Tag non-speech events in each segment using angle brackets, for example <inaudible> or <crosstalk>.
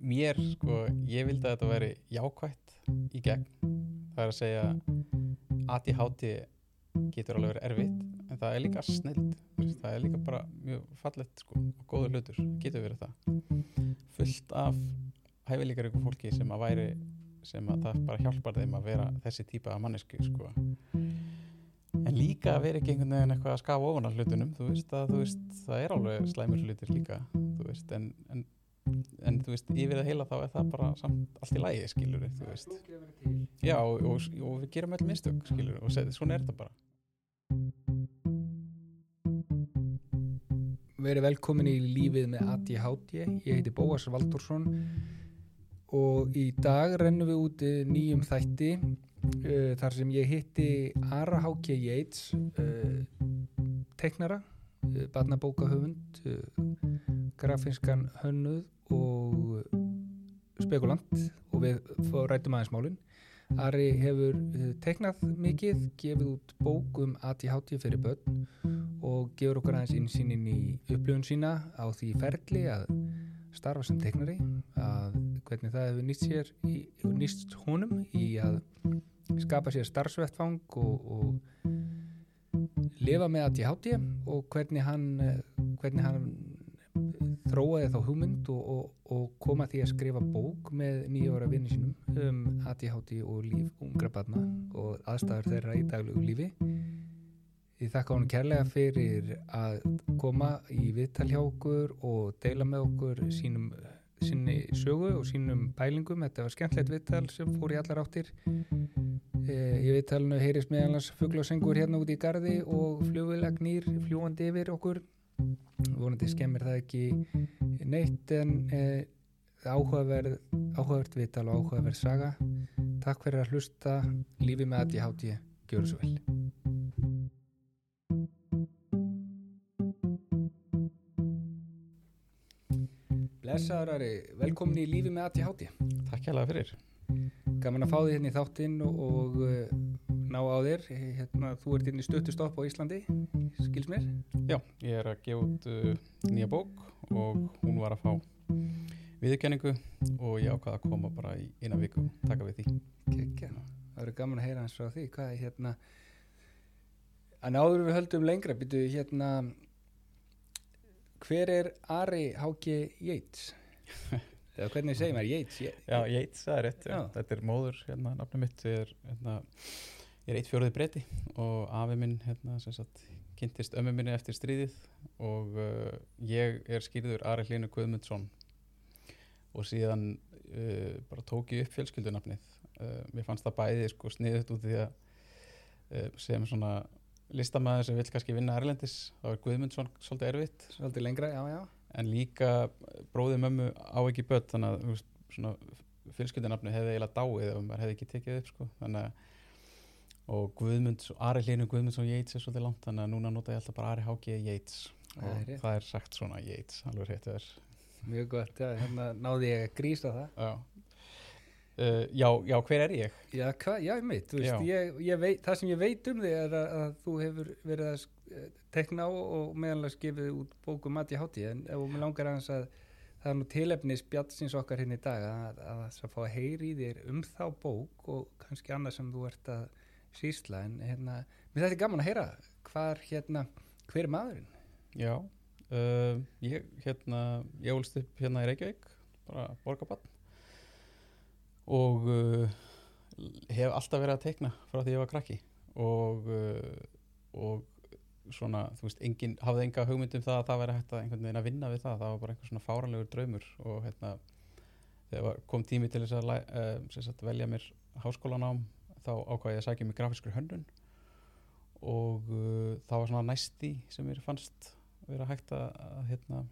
mér, sko, ég vildi að þetta veri jákvætt í gegn. Það er að segja ADHD getur alveg verið erfitt en það er líka snild það er líka bara mjög fallett sko, og góður hlutur, getur verið það. Fullt af hæfileikar ykkur fólki sem að væri sem að það bara hjálpar þeim að vera þessi típa af mannesku sko. En líka að vera ekki einhvern veginn eitthvað að skafa ofan af hlutunum þú veist að þú veist, það er alveg slæmur hlutir líka veist, en, en, en þú veist, yfir það heila þá er það bara samt allt í lægi, skilur þú veist já, og, og, og við gerum öll mistök, skilur, og svona er þetta bara Verið velkomin í lífið með ADHD. Ég heiti Bóas Valdursson og í dag rennum við út eh, nýjum þætti uh, þar sem ég hitti Ara H.K. Yates, uh, teiknara, uh, barnabókahöfund, grafinskan hönnuð og spekulant og við rættum aðeins málinn. Ari hefur teiknað mikið, gefið út bók um ADHD fyrir börn og gefur okkur aðeins insýnin í upplifun sína á því ferli að starfa sem teiknari að hvernig það hefur nýst sér nýst honum í að skapa sér starfsvettfang og, og lifa með ADHD og hvernig hann, hvernig hann þróaði þá hugmynd og, og, og koma því að skrifa bók með nýjóra vinni sínum um ADHD og líf ungra barna og aðstæður þeirra í daglegu lífi Ég þakka honum kærlega fyrir að koma í viðtal hjá okkur og deila með okkur sínum, sínni sögu og sínum pælingum. Þetta var skemmtilegt viðtal sem fór í allar áttir. E, í viðtalinu heyrist meðalans fugglásengur hérna út í gardi og fljóðilagnýr fljúandi yfir okkur. Vonandi skemmir það ekki neitt en e, áhugaverð, áhugavert viðtal og áhugaverð saga. Takk fyrir að hlusta. Lífi með að ég háti ég. Gjör svo vel. Blessaður Ari, velkomin í lífi með ADHD. Takk hjálpa fyrir Gaman að fá þig hérna í þáttinn og, og uh, ná á þér. Hérna, þú ert inn í stöttustopp á Íslandi, skils mér? Já, ég er að gefa út uh, nýja bók og hún var að fá viðurkenningu og ég ákvaða að koma bara í eina viku og taka við því. Kekja, það verður gaman að heyra hans frá því. Hvað er hérna, að náður við höldum lengra, byrju hérna, hver er Ari Háki Yates? <laughs> eða hvernig segir maður? Ég, Já, Yates, það er rétt. Þetta er móður, hérna, nafnum mitt er, hérna, ég er eitt fjóruði breyti og afi minn, hérna, sagt, kynntist ömmu minni eftir stríðið og uh, ég er skýrður Ari Hlinu Guðmundsson og síðan uh, bara tók ég upp fjölskyldunafnið. Uh, mér fannst það bæði, sko, sniðut út því að sem svona listamæður sem vil kannski vinna Erlendis, þá er Guðmundsson svolítið erfitt Svolítið lengra, já, já. en líka bróðið mömmu á ekki börn þannig að svona fjölskyldunafni hefði eiginlega dáið ef maður hefði ekki tekið upp sko. þannig að og Guðmunds, Ari Hlinu Guðmundsson Yates er svolítið langt þannig að núna nota ég alltaf bara Ari Háki Yates og rétt. það er sagt svona Yates, alveg rétt er Mjög gott, já, hérna náði ég að grísa það. já. Uh, já, já, hver er ég? Já, hva, já, þú veist, Já. ég, ég veit, það sem ég veit um þig er að, að þú hefur verið að eh, tekna á og meðanlega skifið út bókum Matti Hátti, en ef mér langar aðeins að það er nú tilefni spjallsins okkar hérna í dag að, að það fá að heyri í þér um þá bók og kannski annað sem þú ert að sýsla, en hérna, mér þetta er gaman að heyra, hvar hérna, hver er maðurinn? Já, uh, ég hérna, ég ólst upp hérna í Reykjavík, bara borgabann og uh, hef alltaf verið að teikna frá því ég var krakki. Og, uh, og svona, þú veist, engin, hafði enga hugmynd um það að það væri hægt að einhvern veginn að vinna við það, það var bara einhver svona fáralegur draumur og hérna, þegar kom tími til þess að uh, velja mér háskólanám, þá ákvað ég að sækja mér grafiskur hönnun og uh, það var svona næsti sem mér fannst vera hægt að, að hérna,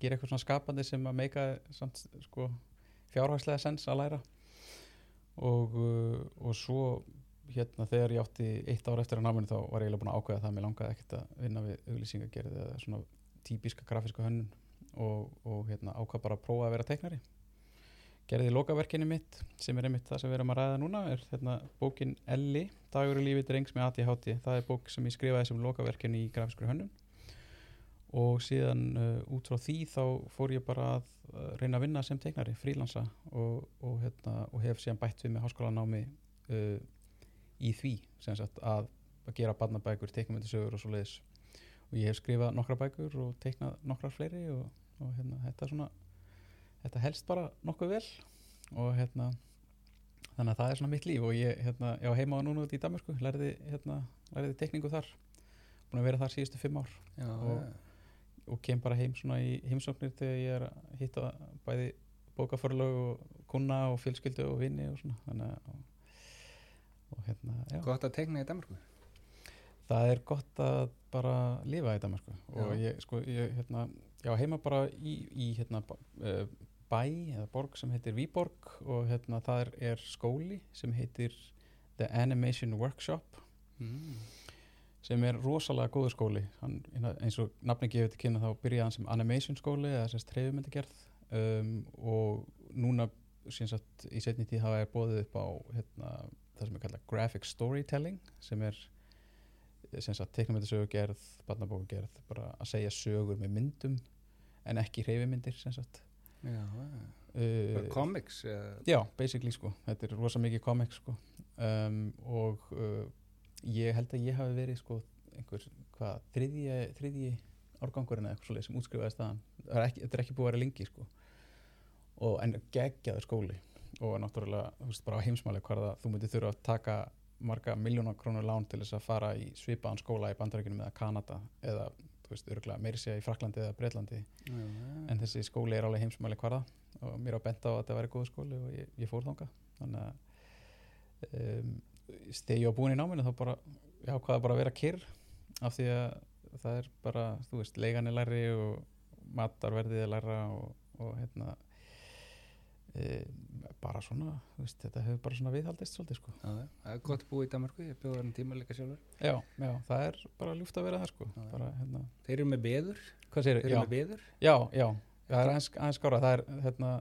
gera eitthvað svona skapandi sem að meika sko, fjárhagslega sens að læra. Og, uh, og svo hérna þegar ég átti eitt ár eftir að náminu þá var ég eiginlega búin að ákveða það að mér langaði ekkert að vinna við auglýsingagerð eða svona típiska grafíska hönnun og, og hérna ákvað bara að prófa að vera teiknari gerði lokaverkinu mitt sem er einmitt það sem við erum að ræða núna er hérna bókin Elli, dagur í lífi drengs með ADHD það er bók sem ég skrifaði sem lokaverkinu í grafískur hönnun. Og síðan uh, út frá því þá fór ég bara að uh, reyna að vinna sem teiknari, frílansa og, og, hérna, og hef síðan bætt við með háskólanámi uh, í því sem sagt að, að gera barnabækur, teiknumöndisögur og svo leiðis og ég hef skrifað nokkra bækur og teiknað nokkrar fleiri og, og hérna, þetta svona þetta helst bara nokkuð vel og hérna þannig að það er svona mitt líf og ég hérna, já, heima á núna út í Danmarku lærði, hérna, lærði teikningu þar búin að vera þar síðustu fimm ár já, Og- já. og kem bara heim svona í heimsóknir þegar ég er að hitta bæði bókaförlög og kuna og fjölskyldu og vini og svona þannig að og, og hérna, já, gott að tegna í Danmarku það er gott að bara lifa í Danmarku og Já. ég, sko, ég, hérna, já, heima bara í, í hérna, eh, bæ eða borg sem heitir Víborg og hérna, það er, skóli sem heitir The Animation Workshop. Mm. sem er rosalega góður skóli. Hann, hérna, eins og nafni gefið til kynna þá byrjaði hann sem animation skóli eða sem treyfumyndagerð um, og núna sem sagt, í setni tíð hafa ég bóðið upp á hérna, það sem er kallað graphic storytelling sem er sem sagt teiknumyndasögugerð, barnabókugerð bara að segja sögur með myndum en ekki hreyfimyndir sem já, já. uh, Já, basically sko, þetta er rosa mikið komik sko. Um, og uh, ég held að ég hafi verið sko einhver, hvað, þriðji, þriðji árgangurinn eða eitthvað svoleið sem útskrifaði staðan þetta er ekki, þetta er ekki búið að vera lengi sko. Og en geggjaður skóli. Og náttúrulega, þú veist, bara á heimsmæli hvað það, þú myndir þurfa að taka marga miljónar krónur lán til þess að fara í svipaðan skóla í bandaríkunum eða Kanada eða, veist, örgulega meiri sé í Fraklandi eða Breitlandi já, já. en þessi skóli er alveg heimsmæli hvarða og mér á bent á að þetta væri góð skóli og ég, ég fór þangað. Þannig að um, þegar ég var búin í náminu þá bara já, hvað bara að vera kyrr af því að það er bara, þú veist, leigan er læri og matarverðið er læra og, og hérna e, bara svona, veist, þetta hefur bara svona viðhaldist svolítið sko. Já, það er gott búa í Danmarku ég bjóða hann tíma líka sjálfur. Já, já, það er bara ljúft að vera það sko. Bara, hérna, þeir eru með beður. Þeir eru með beður. Já, já, það er aðeins, skára það, er, hérna,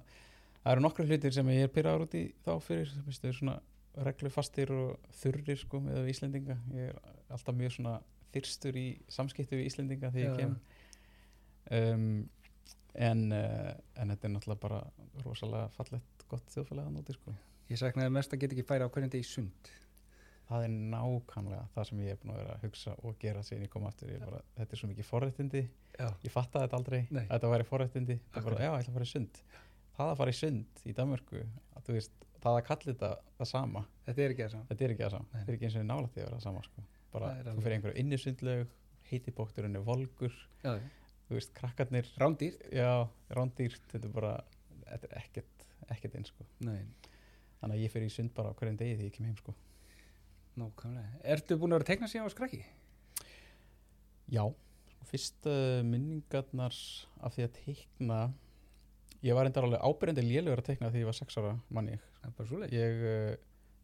það eru nokkru hlutir sem ég er pyrraður út í þá fyrir. Þau eru svona reglufastir og þurrir sko með Íslendinga. Ég er alltaf mjög svona þyrstur í samskipti við Íslendinga þegar ég kem. um, en, uh, en þetta er náttúrulega bara rosalega fallegt gott þjóðfélag að nóti sko. Ég saknaði mest að geta ekki færa á hverjum degi í sund. Það er nákvæmlega það sem ég er búin að vera að hugsa og gera síðan ég kom aftur. Ég bara, þetta er svo mikið forréttindi. Já, ég fattaði þetta aldrei Nei. að þetta væri forréttindi. Það bara, já, ég ætla að fara í sund. Það að fara í sund í Danmörku að veist, það að kalla þetta það sama, þetta er ekki það saman þetta er ekki það sama. Nei. þetta er ekki eins og nálægt því að vera það sama sko. bara, þú fyrir einhverju innisundlaug heitibókturinn er volgur. Já, þú veist, krakkarnir, rándýrt? Já, rándýrt þetta er bara, þetta er ekkert ekkert eins, sko, Nei, þannig að ég fyrir í sund bara á hverjum degi því ég kem heim, sko. Nákvæmlega. Ertu búin að vera að tekna síðan á skrakki? já, sko, fyrst uh, minningarnar af því að teikna ég var endar alveg ábyrjandi lélugur að teikna því ég var sex ára manni ég. Uh,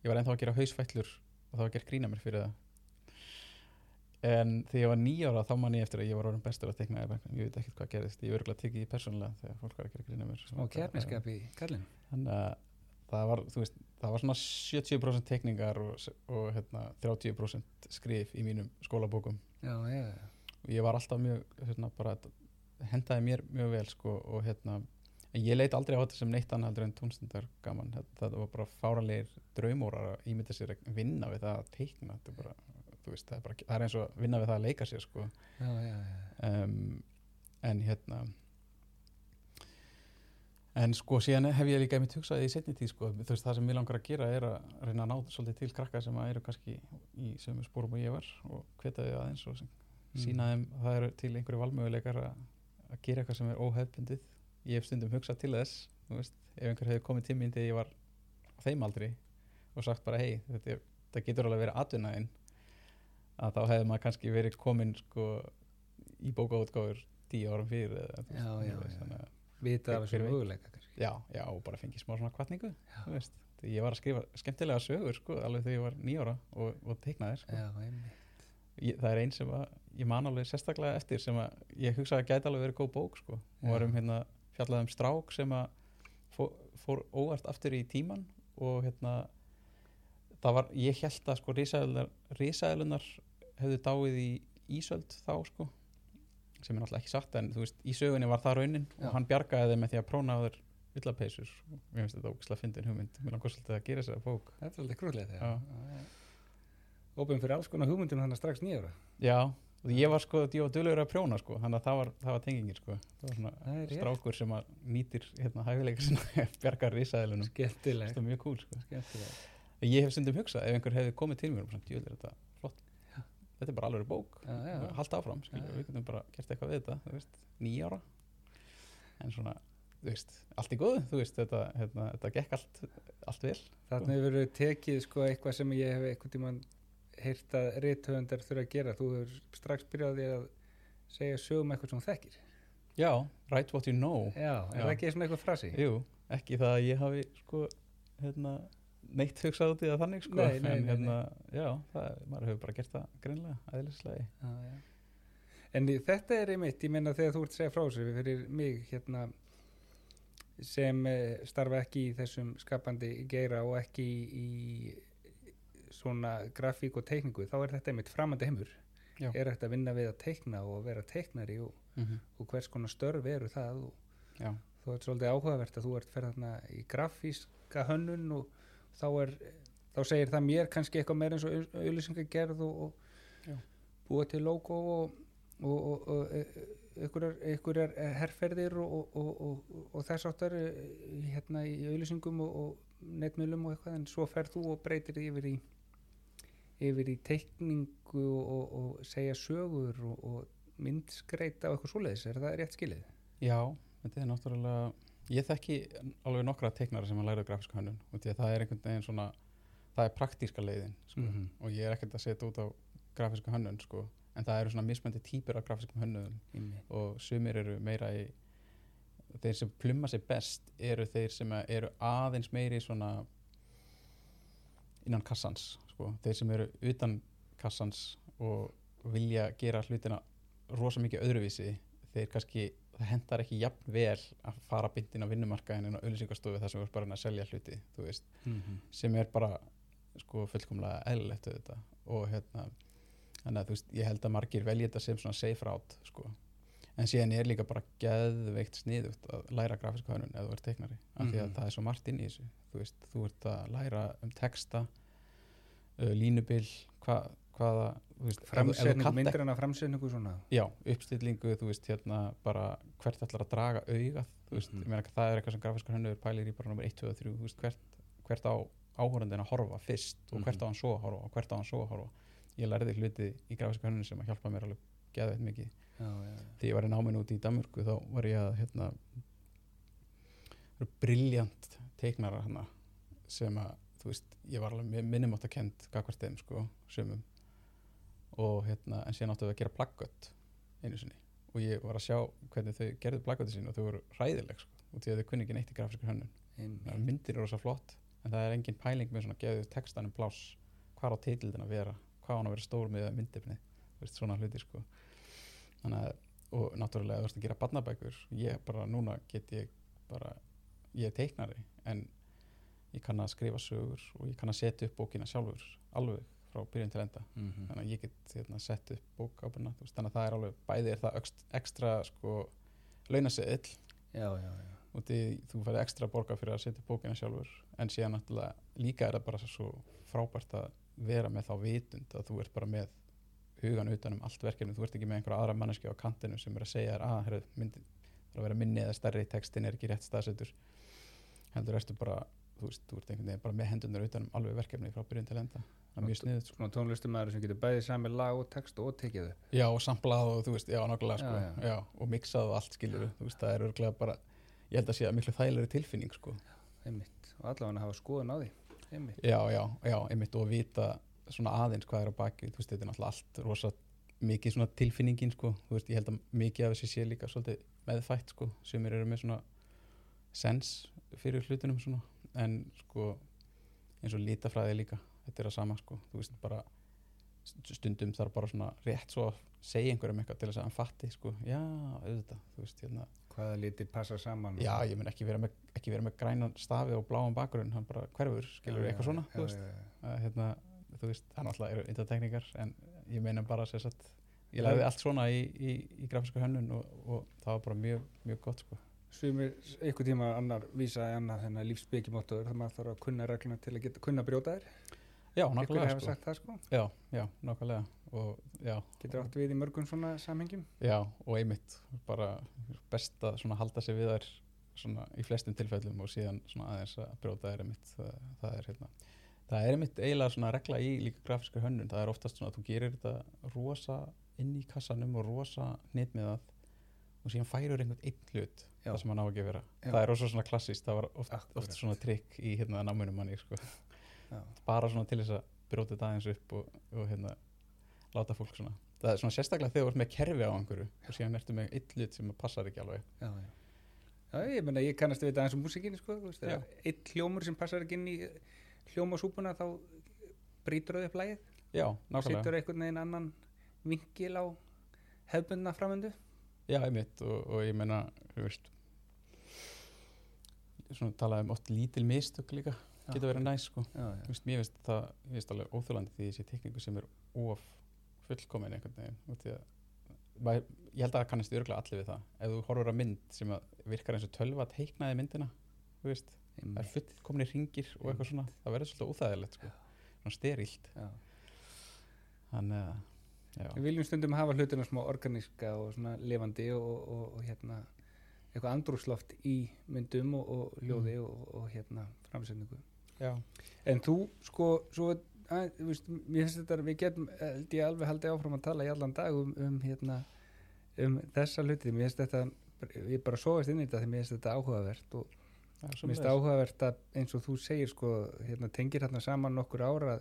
ég var ennþá að gera hausfællur og það var gert grína mér fyrir það en þegar ég var nýjára þá man ég eftir að ég var orðin bestur að í bekknum. ég veit ekkert hvað gerðist, ég örgulega tekið því persónulega þegar fólk var að gera mér smá kefniskap í kallinu þannig að það var, veist, það var svona 70% teikningar og, og hérna, 30% skrif í mínum skólabókum. Já, já, og ég var alltaf mjög hérna, bara, hendaði mér mjög vel sko, og hérna en ég leit aldrei á þetta sem neitt annað heldur en tónstundar gaman, þetta, þetta var bara fáralegir draumórar að ímynda sér að vinna við það að teikna. Þetta er bara, veist, það er, bara, það er eins og að vinna við það að leika sér sko. já, já, já. um, en hérna en sko síðan hef ég líka einmitt hugsað í setni tíð sko, þú veist, það sem mér langar að gera er að reyna að ná svolítið til krakka sem að eru kannski í sömu spórum og ég var og hveta þau aðeins og sem sína þeim að það eru til einhverju valmöguleikar að, að gera eitthvað sem er óhefbundið ég hef stundum hugsað til þess veist, ef einhver hefur komið tíminn þegar ég var þeim aldri og sagt bara hei, þetta, er- þetta getur alveg verið atvinnaðinn að þá hefði maður kannski verið komin sko, í bókaútgáfur tíu árum fyrir eða, Já, já, að- vita af þessu möguleika já, já, og bara fengið smá svona kvartningu ég var að skrifa skemmtilega sögur sko, alveg þegar ég var nýjára og, og teiknaði sko. ég, það er einn sem að, ég man alveg sérstaklega eftir sem að ég hugsa að gæti alveg verið góð bók sko. og var Já. um hérna fjallað um strák sem að fór, fór óvart aftur í tíman og hérna það var, ég held að sko risaðlunar hefðu dáið í Ísöld þá sko sem er náttúrulega ekki satt en þú veist, í sögunni var það raunin Já. og hann bjargaði þeim með því að próna á þeir villapeysur og mér finnst þetta ógislega fyndin hugmynd. Mér langar svolítið að gera þessari bók. Þetta er alveg krúllið Já. Ópen fyrir alls konar hugmyndum þannig strax nýjara já, og ég var sko, ég var duglegur að prjóna sko, þannig að það var, það var tengingin sko. Það var svona Það strákur sem að nýtir hérna hæfileika sinna <laughs> bjargar er cool sko. Skemmtilegt. Ég hef stundum hugsað, ef einhver hefði komið til mér og er þetta er bara alveg bók, Já, já, já. halda áfram við getum bara gert eitthvað við þetta nýjára en svona, þú veist, allt í góðu þú veist, þetta, hérna, þetta gekk allt allt vel, Þarna hefur verið tekið sko eitthvað sem ég hef eitthvað tímann heyrt að rithöfundar þurfa að gera. Þú hefur strax byrjaði að segja sögum eitthvað sem þú þekkir. já, write what you know Já, er það ekki svona eitthvað frasi? jú, ekki það að ég hafi sko, hérna neitt hugsað út í það þannig sko, Nei, nei, en nei, hérna, já, það, maður hefur bara gert það greinlega, aðeinslega Já, já. En þetta er einmitt, ég meina þegar þú ert að segja frá þessu fyrir mig hérna sem eh, starfa ekki í þessum skapandi geira og ekki í, í svona grafík og teikningu, þá er þetta einmitt framandi heimur. Já. Er þetta að vinna við að teikna og vera teiknari og, mm -hmm. og hvers konar störf eru það og já, þú ert svolítið áhugavert að þú ert ferð þarna í grafíska hönnun og þá er þá segir það mér kannski eitthvað meira eins og auðlýsingagerð og, og búa til logo og, og, og, og e- einhverjar, herrferðir og, og, og, og, og þess áttar e, hérna í auðlýsingum og, og netmiðlum og eitthvað en svo ferð þú og breytir yfir í yfir í teikningu og, og, og segja sögur og, og myndskreita og eitthvað svoleiðis, er það rétt skilið? Já, þetta er náttúrulega ég þekki alveg nokkra teiknara sem að læra grafíska hönnun og því að það er einhvern veginn svona það er praktíska leiðin sko. Mhm. og ég er ekkert að setja út á grafíska hönnun sko. en það eru svona mismöndi típur af grafískum hönnunum Einmitt. og sumir eru meira í þeir sem plumma sig best eru þeir sem eru aðeins meiri svona innan kassans sko. þeir sem eru utan kassans og vilja gera hlutina rosa mikið öðruvísi þeir kannski, það hendar ekki jafn vel að fara byndin á vinnumarkaðin en á auðlýsingastofu þar sem þú ert bara að selja hluti veist, Mhm. sem er bara sko fullkomlega eðlilegt og hérna þannig að þú veist, ég held að margir velja þetta sem svona safe route sko en síðan er líka bara geðveikt sniðugt að læra grafíska hönnun eða þú ert teiknari af því að Mhm. það er svo margt inn í þessu þú veist, þú ert að læra um texta uh, línubil hva, hvaða kannt myndir hann að framsetningu svona Já, uppstillingu, þú veist, hérna bara hvert ætlar að draga augað þú veist, Mhm. ég meina að það er eitthvað sem grafískar hönnur pælir í bara nummer 1, 2 og 3, þú veist, hvert, hvert á áhórandin að horfa fyrst og hvert Mhm. á hann svo að horfa og hvert á hann svo að horfa ég lærði hluti í grafískar hönnun sem að hjálpa mér alveg geðveit mikið já, já, já. þegar ég var í náminu út í Danmörku þá var ég að hérna briljant teiknara hana sem að, þú veist, ég var alveg minnumátt að kend gagvart þeim, sko, sumum og hérna, en síðan áttu við að gera plaggött einu sinni. Og ég var að sjá hvernig þau gerðu plaggötti sín og þau voru hræðileg, sko, og því að þau kunni ekki neitt í grafískar hönnun. Það myndir eru rosa flott en það er engin pæling með svona geðu textanum blás hvað á titildin að vera hvað á hann að vera stór með myndefni veist, svona hluti sko. Að, og náttúrulega þú veist að gera barnabækur. Ég bara, núna get ég bara, ég er teiknari en ég kann að skrifa sögur og ég kann að setja upp bókina sjálfur alveg frá byrjun til enda Mhm. þannig að ég get hérna, sett upp bók ábyrna þannig að það er alveg, bæði er það ekstra sko já. og því þú færði ekstra borga fyrir að setja bókina sjálfur en síðan náttúrulega líka er það bara svo frábært að vera með þá vitund að þú ert bara með hugan utan um allt verkefni, þú ert ekki með einhverja aðra manneski á kantinu sem er að segja að myndi, það er að vera minni eða stærri textin er ekki rétt staðsettur heldur ertu bara, þú veist, þú ert einhvern veginn bara með hendunar utan um alveg verkefni frá byrjun til enda. Það er mjög sniðut sko. svona tónlistumæður sem getur bæðið sami lag og text og tekið upp já, og samplað og þú veist, já, nokkulega sko, Já, já, já. og mixað og allt skilur þú veist, það er örglega bara ég held að sé að miklu þægilegri tilfinning sko. Einmitt, og allavega hafa skoðun á því einmitt, já, já, já, einmitt. Og vita svona aðeins hvað er á baki. Þú veist, þetta er náttúrulega allt rosa mikið svona tilfinningin, sko, þú veist, ég held að mikið af meðfætt, sko. Sumir eru með svona sens fyrir hlutunum svona en sko, eins og lítafræði líka þetta er að sama, sko, veist, bara stundum þarf bara svona rétt svo að segja einhverjum eitthvað til þess að hann fatti, sko, já, auðvitað veist, hérna, hvaða liti passa saman já, ég mun ekki vera með, ekki vera með grænan stafi og bláan bakgrunn, hann bara hverfur, skilur Já, eitthvað svona, já, þú veist. já, hérna, þú veist, það náttúrulega eru yndatekningar en ég meina bara sér satt ég lagði allt svona í, í, í grafíska hönnun og, og það var bara mjög, mjög gott sko. Sumir einhver tíma annar vísa í annar þennan lífsbyggimóttur þar maður þarf að kunna regluna til að geta kunna brjóta þér. já, nákvæmlega sko. það sko. já, já, nákvæmlega og já, Getur átt við í mörgum svona samhengjum. já, og einmitt bara best að halda sig við þær svona í flestum tilfellum og síðan svona aðeins að brjóta þær einmitt það, það er hérna það er einmitt eiginlega svona regla í líka grafíska hönnun það er oftast svona að þú gerir þetta rosa inn í kassanum og rosa hnit með það og síðan færur einhvern einn hlut Já. það sem hann á ekki að vera Já. það er rosa svona klassist, það var oft, oft svona trikk í hérna námunum manni sko. <laughs> Bara svona til þess að brjóta þetta aðeins upp og, og hérna láta fólk svona það er svona sérstaklega þegar þú ert með kerfi á einhverju og síðan ertu með einn hlut sem passar ekki alveg Já, já. Já, ég meina, ég kannast við þetta eins og músikinni, sko, einn hljómur sem passar ekki inn í hljómasúpuna þá brýtur það upp lægið, já, nákvæmlega, setur einhvern veginn annan vinkil á hefbundna framöndu. Já, einmitt og, og ég meina, þú veist svona talaði um oft lítil mistök líka geta verið næs sko. Já, já. Þú veist, mér finnst það, mér finnst alveg óþjólandi því þessi tekníku sem er of fullkomin einhvern veginn út í að maður, ég held að það kannast örgulega allir við það. Ef þú horfur að mynd sem að virkar eins og tölva teiknaði myndina þú veist, það er fullkomni ringir og eitthvað svona, það verður svolítið óþægilegt sko. svona sterilt. Já. þannig að, já, Við viljum stundum hafa hlutina smá organíska og svona lifandi og, og, og hérna eitthvað andrúsloft í myndum og, og hljóði og, og hérna framsetningu. já, En þú, sko, svo, að, finnst þetta, við getum, held ég alveg haldið áfram að tala í allan dag um, um hérna, um þessa hluti. Mér finnst þetta, ég bara sofast inn í þetta því mér finnst þetta áhugavert og mér finnst sömuleiðis. áhugavert að eins og þú segir, sko, hérna, tengir hérna saman nokkur ára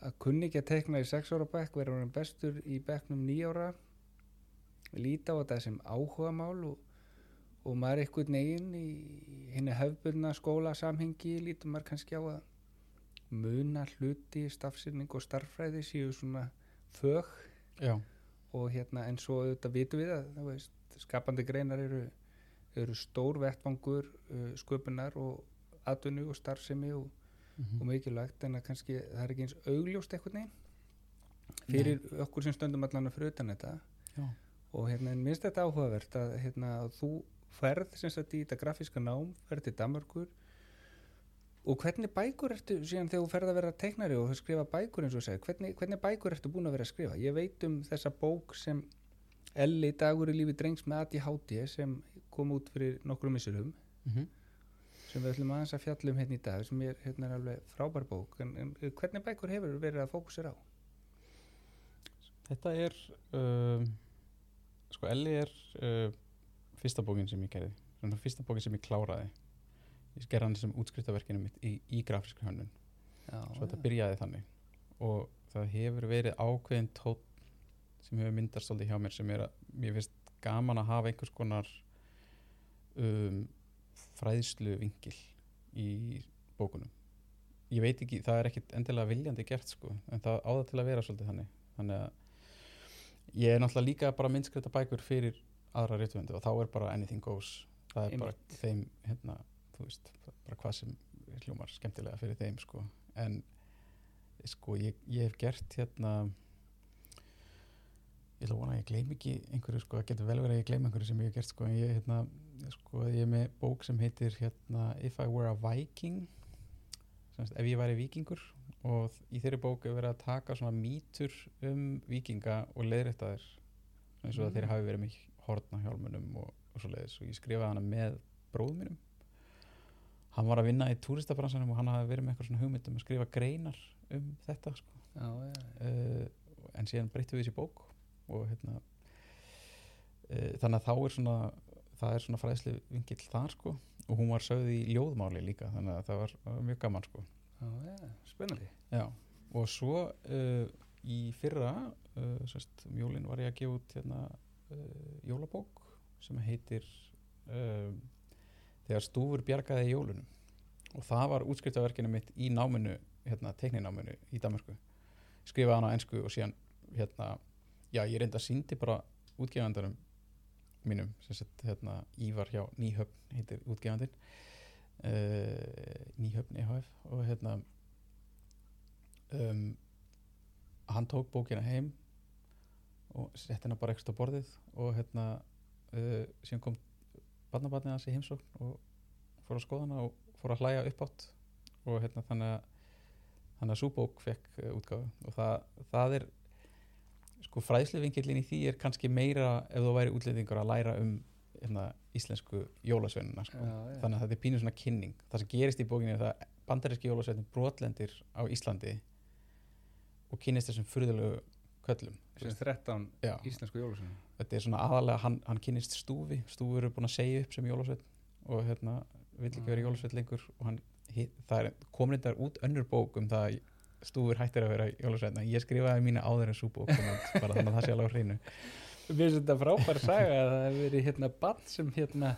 að, kunni ekki að tekna í sex ára bekk, vera hann bestur í bekknum nýjára, líta á þetta sem áhugamál og og maður er einhvern veginn í henni hefbundna skólasamhengi lítur maður kannski á að muna hluti, stafsynning og starffræði séu svona fög. Já, og hérna en svo auðvitað vitum við að veist, skapandi greinar eru, eru stór vettvangur uh, sköpunar og atvinnu og starfsemi og, mhm. og mikilvægt en að kannski það er ekki eins augljóst einhvern veginn fyrir okkur sem stöndum allan að fyrir utan þetta já, og hérna, en minnst þetta áhugavert að, hérna, að þú ferð sem sagt í þetta grafíska nám, ferð til Danmarkur og hvernig bækur ertu síðan þegar þú ferð að vera teiknari og skrifa bækur eins og segja, hvernig, hvernig bækur ertu búin að vera að skrifa? Ég veit um þessa bók sem Elli dagur í lífi drengs með ADHD sem kom út fyrir nokkrum missurum mhm. Sem við ætlum aðeins að fjalla um hérna í dag sem er, hérna er alveg frábær bók. En, en hvernig bækur hefur verið að fókusera á? Þetta er um, sko Elli er uh, fyrsta bókin sem ég gerði. Svona fyrsta bókin sem ég kláraði. Ég gerði hann sem útskriftaverkinu mitt í, í grafískri hönnun. Svo þetta byrjaði þannig. Og það hefur verið ákveðin tótt sem hefur myndast svolítið hjá mér sem er að mér finnst gaman að hafa einhvers konar um, fræðslu vingil í bókunum. Ég veit ekki, það er ekkit endilega viljandi gert sko, en það á það til að vera svolítið þannig. Þannig að ég er náttúrulega líka bara myndskreita bækur fyrir aðra reytuvendu og þá er bara anything goes. Það er bara þeim hérna, þú veist, bara hvað sem hljómar skemmtilega fyrir þeim sko. En sko ég, ég hef gert hérna ég ætla að vona að ég gleym ekki einhverju sko, það getur vel verið að ég gleym einhverju sem ég hef gert sko, en ég hérna sko, ég er með bók sem heitir hérna If I Were a Viking semst, ef ég væri vikingur og í þeirri bók er verið að taka svona mýtur um vikinga og leiðrætta þér eins og Mm. að þeir hafi verið með hortna hjálmunum og, og svo leiðis og ég skrifaði hana með bróðum mínum hann var að vinna í túristabransanum og hann hafi verið með eitthvað svona hugmynd um að skrifa greinar um þetta sko. já, já, uh, en síðan breyttum við þessi bók og hérna uh, þannig að þá er svona það er svona fræðslu vingill þar sko. Og hún var sögð í ljóðmáli líka þannig að það var, var mjög gaman sko. Já, já, spennandi. Og svo uh, í fyrra uh, sérst, um jólin var ég að gefa út hérna, uh, jólabók sem heitir Þegar stúfur bjargaði jólunum. Og það var útskriftaverkinu mitt í náminu, hérna, teknináminu í Danmarku skrifaði hann á ensku og síðan hérna, já, ég reynda að síndi bara útgefandarum mínum, sem sett, hérna, Ívar hjá Nýhöfn heitir útgefandinn uh, Nýhöfn EHF og hérna um, hann tók bókina heim og sett hennar bara ekstra borðið og hérna uh, síðan kom barnabarnið hans í heimsókn og fór að skoða hana og fór að hlæja upp átt og hérna þannig að þannig að súbók fekk uh, útgáfu. Og það, það er sko fræðsluvinkillin í því er kannski meira ef þú væri útlendingur að læra um hérna, íslensku jólasveinuna sko. Þannig að þetta er pínu svona kynning. Það sem gerist í bókinni er það að bandaríski jólasveinin brotlendir á Íslandi og kynnist þessum furðulegu köllum. Veist. 13 Já, íslensku jólusunum þetta er svona aðalega hann, hann kynnist stúfi. Stúfi eru búin að segja upp sem jólasvein og hérna vill ekki vera jólasvein lengur og hann, það er komin þetta út önnur bók um það að stúfur hættir að vera jólasvein en ég skrifaði mína áður en sú bók kom út, bara þannig að það sé alveg á hreinu. Mér finnst þetta frábær saga að það hefur verið hérna bann sem hérna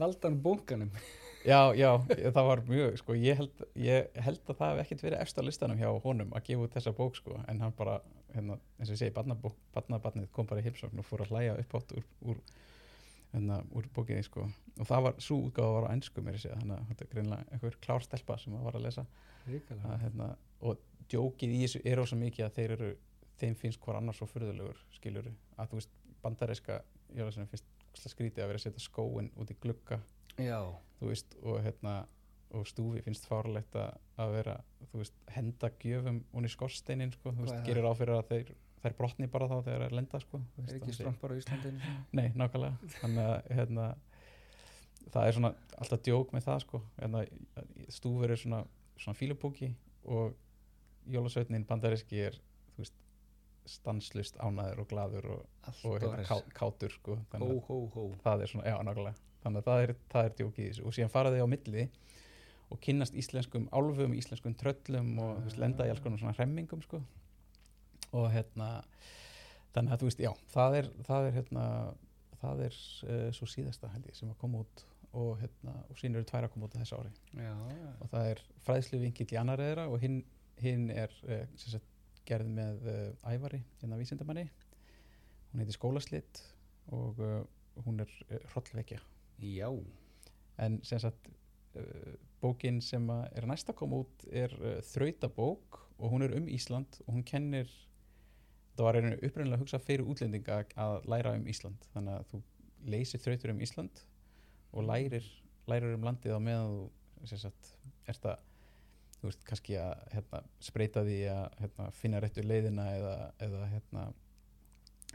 valdan bunkanum. Já, já, það var mjög, sko, ég held, ég held að það hef ekkert verið á listanum hjá honum að gefa út þessa bók, sko, en hann bara, hérna, eins og ég segi, barnabók, barnabarnið kom bara í heimsókn og fór að hlæja upp átt úr, úr, hérna, úr bókinni, sko, og það var, svo útgáfa var á ennsku mér að segja, þannig að þetta er greinlega einhver klár stelpa sem að var að lesa, að, hérna, og djókið í þessu er ósa mikið að þeir eru, þeim finnst hver annars svo furðulegur, skiluru, að þú veist, bandaríska, ég finnst ógeðslega skrítið að vera að setja skóin út í glugga. Já, þú veist, og hérna og stúfi finnst fárlegt að, að vera þú veist, henda gjöfum í skorsteinin, sko, þú veist, er gerir á fyrir að þeir, þeir brotni bara þá þegar þeir lenda, sko þú er ekki það strompar á Íslandinu Nei, nákvæmlega, þannig að hérna, það er svona alltaf djók með það, sko. Hérna, stúfur er svona, svona fílupóki og jólasveitnin bandaríski er, veist stanslust ánæður og glaður og, og hérna, ká, kátur, sko. Hó, hó, hó. það er svona, já, nákvæmlega. Þannig að það er, það er djókið í þessu. Og síðan fara þau á milli og kynnast íslenskum álfum, íslenskum tröllum og þú veist, lenda í alls konar svona hremmingum sko. Og hérna þannig að þú veist, já, það er það er hérna það er uh, svo síðasta held ég sem að koma út og hérna, og síðan eru tvær að koma út á þessu ári. Já, já og það er fræðslu vinkill í annar eðra og hinn, hinn er uh, sagt, gerð með uh, ævari, hérna vísindamanni. Hún heitir skólaslit og hún er hrollvekja. Já, en sem sagt bókin sem er næst að koma út er þrautabók og hún er um Ísland og hún kennir það var einu upprænlega að hugsa fyrir útlendinga að læra um Ísland. Þannig að þú leysir þrautur um Ísland og lærir, lærir um landið á meðan þú sagt ert að þú veist kannski að hérna, spreita því að hérna, finna réttu leiðina eða, eða hérna,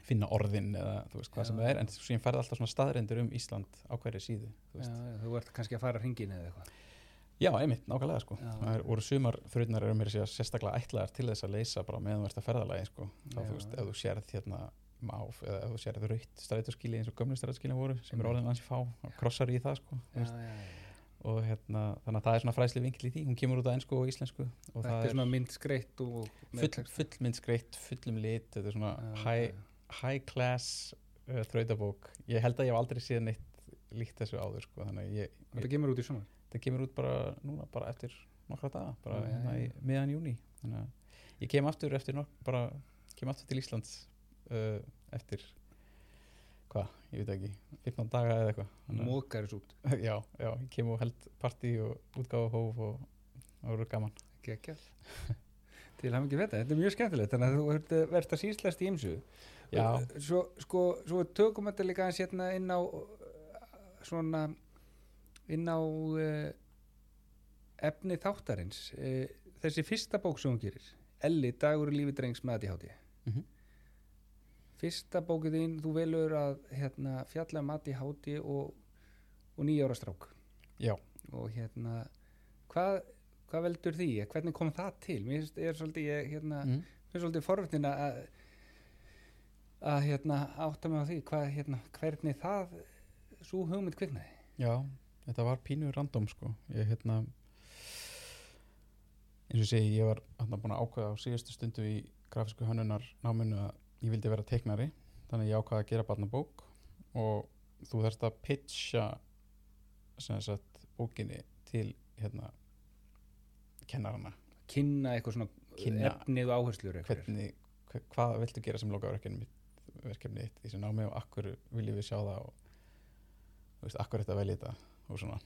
finna orðin eða þú veist hvað Já. sem það er. En svo ég færði alltaf svona staðrendur um Ísland á hverju síðu þú já, þú ert kannski að fara hringin eða eitthvað Já, einmitt, nákvæmlega sko. Það er, voru sumar þrjúnar eru mér sérstaklega ætlaðar til þess að leysa bara meðan þú ert að ferðalagi sko. Þá Já, þú veist, ef þú sérð hérna máf eða ef þú sérð raut strætóskili eins og gömlu strætóskili voru sem er Einmitt. orðin ansi fá og krossar í það sko. já, já, og hérna, þannig að það er svona fræsli vinkil í því hún kemur út á ennsku og íslensku og Þetta er svona mynd skreitt og með full, texta. fullmyndskreitt, fullum lit þetta er svona high, high class uh, þrautabók ég held að ég hef aldrei séð neitt líkt þessu áður sko. þannig að ég, Þetta kemur út í sumar það kemur út bara núna bara eftir nokkra daga bara já, hérna í miðan júni þannig að ég kem aftur eftir nokk bara kem aftur til Íslands uh, eftir hvað, ég veit ekki 15 daga eða eitthvað. Þannig að- Mókar þessu út. <laughs> Já, já, ég kem og held partí og útgáfa hóf og það voru gaman. Gekjað <laughs> Til hann ekki þetta, þetta er mjög skemmtilegt Þannig að þú ert, eh, verðst að síslast í ymsu Já. Svo, sko, svo tökum þetta líka aðeins hérna inn á uh, svona inn á uh, efni þáttarins. Uh, þessi fyrsta bók sem hún gerir Elli, dagur í lífi drengs með ADHD Mhm. fyrsta bókið þín þú velur að hérna, fjalla um ADHD og, og nýjára strák. Já, og hérna hvað, hvað veldur því, hvernig kom það til? Mér er svolítið ég, hérna, mm. mér er svolítið forvöldin að að hérna átta mig á því hvað, hérna, hvernig það svo hugmynd kviknaði. Já þetta var pínu random sko. Ég hérna eins og segi, ég var hérna búin að ákveða á síðustu stundu í grafisku hönnunar náminu að ég vildi vera teiknari. Þannig ég ákveða að gera barnabók og þú þarfst að pitcha sem sagt bókinni til hérna kennarana. Kynna eitthvað svona Kynna efnið og áherslur hvernig, hva, hvað viltu gera sem lokaverkefni verkefni þitt í þessu námi og akkur viljum við sjá það og þú veist, akkur þetta velja þetta og svona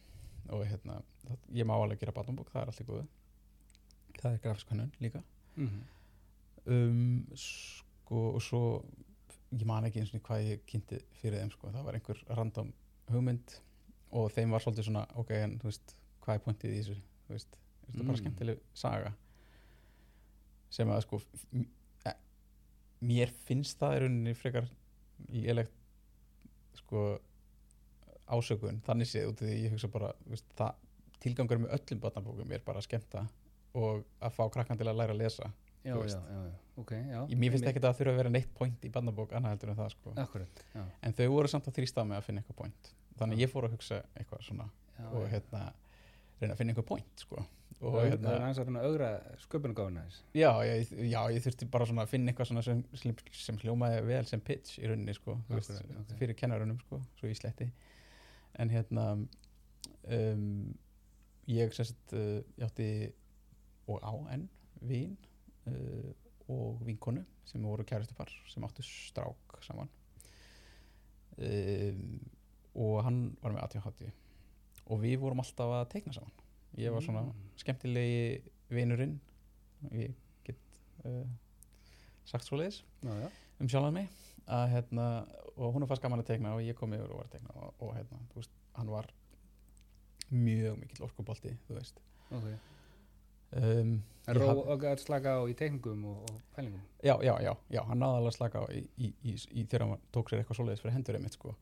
og hérna, það, ég má alveg gera barnabók, það er allt í góðu það er grafisk hönnun líka Mhm. um, sko, og svo ég man ekki eins og hvað ég kynnti fyrir þeim sko. það var einhver random hugmynd og þeim var svolítið svona ok, en þú veist, hvað er pointið í þessu þú veist, þetta er bara Mm. skemmtileg saga sem að sko e- mér finnst það í rauninni frekar lélegt sko ásökun, þannig séð út af því ég hugsa bara, veist, það tilgangur með öllum barnabókum er bara að skemmta og að fá krakkan til að læra að lesa já, já, já, já, ok, já Ég- mér finnst ekki að það þurfa að vera neitt point í barnabók annað heldur en það sko. Akkurat, en þau voru samt að þrýsta með að finna eitthvað point. Þannig ég fór að hugsa eitthvað svona og hérna reyna að finna eitthvað point sko. Og það hérna, er aðeins að reyna að augra sköpungáfuna þess já, ég, já, ég þurfti bara að finna eitthvað svona sem, sem, hljómaði vel sem pitch í rauninni sko þú veist, Akkurat, ok. fyrir kennarunum sko, svo í sletti en hérna um, ég sérst uh, ég átti og á enn vín uh, og vinkonu sem voru kæristupar sem áttu strák saman. Um, og hann var með ATHD og við vorum alltaf að teikna saman. Ég var svona Mm. skemmtilegi vinurinn. Ég get uh, sagt svo leiðis um sjálfan mig að, hérna, og hún er fast gaman að teikna og ég kom yfir og var að teikna og, og hérna, þú veist, hann var mjög mikill orkubolti þú veist. Ok. Um, ró haf- og að slaka á í teikningum og, og pælingum? Já, já, já, já, hann náði alveg að slaka á í, í, í, í þegar hann tók sér eitthvað svoleiðis fyrir hendur einmitt sko.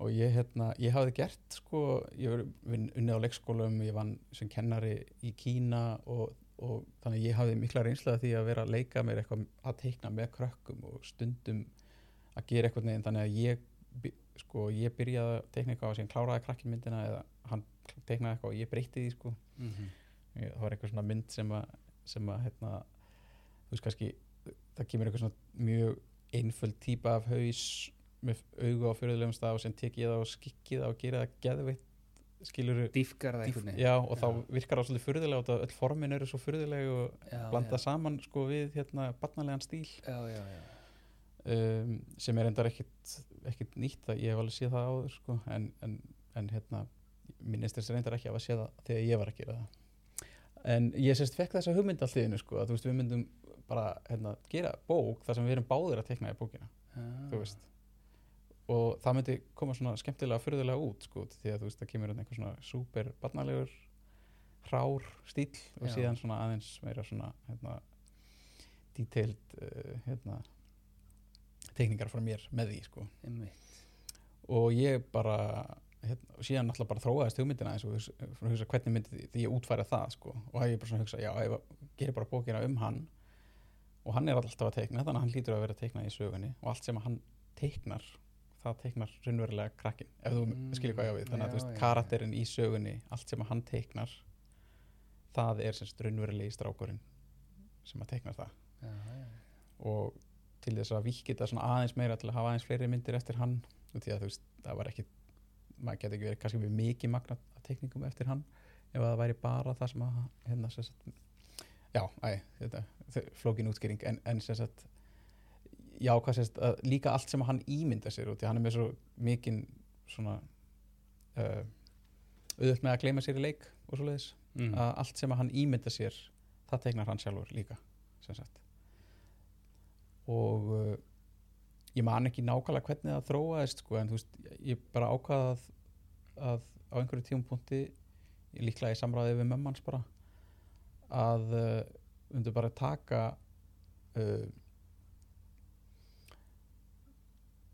Og ég, hérna, ég hafði gert sko, ég var unnið á leikskólum ég vann sem kennari í Kína og, og þannig ég hafði mikla reynslega því að vera að leika mér eitthvað að teikna með krökkum og stundum að gera eitthvað neginn þannig að ég sko, ég byrjaði að teikna eitthvað og síðan kláraði krakkin myndina eða hann teiknaði eitthvað og ég breytti því sko mm -hmm. Það var eitthvað svona mynd sem að, sem að hérna, þú veist kannski það kemur eitthvað svona mjög einföld típa af haus með augu á fyrirlegum stað og sem tek ég það og skikki það og gera það geðveitt skilur Dýfkar það veginn já og þá Já. virkar það svolítið fyrirlega og það- öll formin eru svo fyrirlega og já, blanda já. saman sko við hérna barnalegan stíl já, já, já. Um, sem er endar ekkit nýtt það ég hef alveg séð það áður sko en, en, en hérna minnist þess reyndar ekki að séð það þegar ég var að gera það en ég sérst fekk þessa hugmynd allt í einu sko að þú veist við myndum bara hérna, gera bók þar sem við erum báðir að tekna í bókina Ah. og það myndi koma svona skemmtilega fyrðulega út sko því að þú veist það kemur hérna einhver svona súper barnalegur hrár stíl og Já. síðan svona aðeins meira svona hérna detailed uh, hérna tekningar frá mér með því sko. Og ég bara hérna, síðan náttúrulega bara þróaðist hugmyndina eins og hugsa, hvernig myndi því, ég útfæra það sko. Og það ég bara svona hugsa, já, að gerir bara bókina um hann. Og hann er alltaf að teikna þannig að hann lítur að vera að teikna í sögunni. Og allt sem hann teiknar það teiknar raunverulega krakkin ef þú Mm, skilur hvað ég á við. Þannig að já, veist, já, karakterinn í sögunni allt sem hann teiknar það er semst raunverulegi strákurinn sem að teiknar það. Já, já. og til þess að vikita svona aðeins meira til að hafa aðeins fleiri myndir eftir hann og því að þú veist, það var ekki maður geti ekki verið kannski með mikið magna af teikningum eftir hann ef að það væri bara það sem að hérna sagt, já, æ, þetta flókin útskýring en, en sem sagt já, hvað sem sagt, líka allt sem hann ímynda sér út því hann er með svo mikinn svona uh, auðvöld með að gleyma sér í leik og svo leiðis Mm. að allt sem að hann ímynda sér það teiknar hann sjálfur líka sem sagt og uh, ég man ekki nákvæmlega hvernig það þróaðist sko, en þú veist, ég bara ákvaða að, að á einhverju tímapunkti ég líklega í samræði við mömmans bara að uh, undir bara taka uh,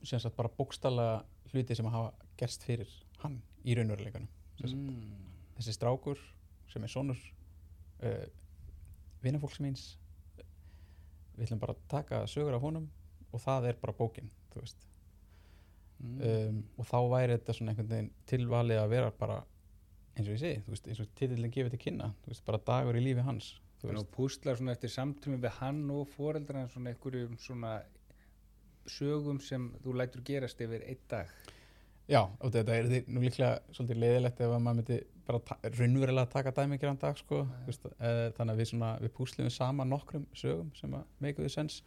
sem sagt bara bókstala hluti sem hafa gerst fyrir hann í sagt Mm. þessi strákur sem er sonur uh, vinafólks míns við ætlum bara að taka sögur af honum og það er bara bókin Mm. um, og þá væri þetta svona einhvern veginn tilvalið að vera bara eins og ég segi, veist, eins og titillin gefið til kynna veist, bara dagur í lífi hans að púsla svona eftir samtömi við hann og foreldra svona einhverjum svona sögum sem þú lætur gerast yfir einn dag já, og þetta er því nú líklega svolítið leiðilegt ef að maður myndi bara raunverulega taka dæmi ekki dag sko, veist, uh, þannig að við svona við púsliðum saman nokkrum sögum sem að make the sense.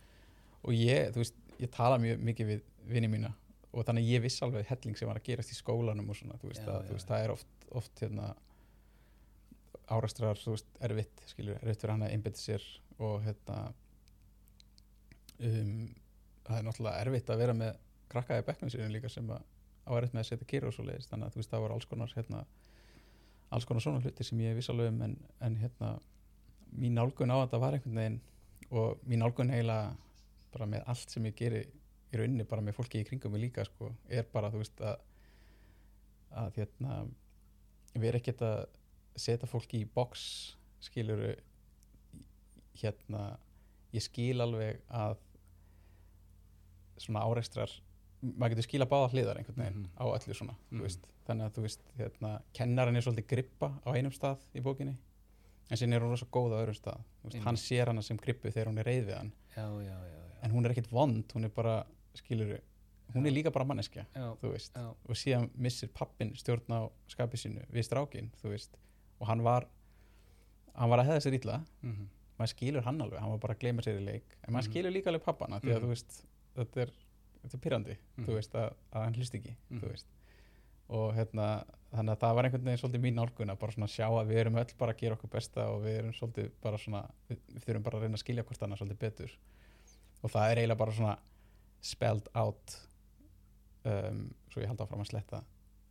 Og ég, þú veist, ég tala mjög mikið við vini mína og þannig að ég viss alveg helling sem var að gerast í skólanum og svona, þú veist, Já, að, já, þú veist það er oft, oft hérna árastrar, þú veist, erfitt skilur, erfitt fyrir hann að einbytta sér og hérna um, það er náttúrulega erfitt að vera með krakka í bekknum sínum líka sem að á erfitt með að setja kýra og svo leiðist þannig að þú veist það voru alls konar hérna, alls konar svona hluti sem ég viss alveg um en, en hérna mín nálgun á þetta var einhvern veginn og mín nálgun eiginlega bara með allt sem ég geri í rauninni bara með fólki í kringum mig líka sko, er bara þú veist að að hérna við erum ekkert að setja fólki í box skiluru hérna ég skil alveg að svona áreikstrar maður getur skila báða hliðar einhvern veginn Mhm. á öllu svona þú veist. þannig að þú veist hérna, kennaran er svolítið grippa á einum stað í bókinni en sín er hún rosa góð á öðrum stað. Veist, hann sér hana sem grippu þegar hún er reyð við hann. Já, já, já, en hún er ekkert vond, hún er bara skiluru, hún er líka bara manneskja og síðan missir pappin stjórn á skapið sínu við strákin og hann var hann var að hefða sér illa. Mhm, maður skilur hann alveg, hann var bara að gleyma sér í leik. En maður Mhm. skilur líka alveg pappana því að Mhm. þetta er, þetta er pyrrandi Mhm. þú veist að, að hann hlust ekki Mhm. þú veist og hérna þannig að það var einhvern veginn svolítið mín nálgun að bara svona sjá að við erum öll bara að gera okkur besta og við erum svolítið bara svona við, við þurfum bara að reyna að skilja hvort annað svolítið betur og það er eiginlega bara svona spelled out um, svo ég haldi áfram að sletta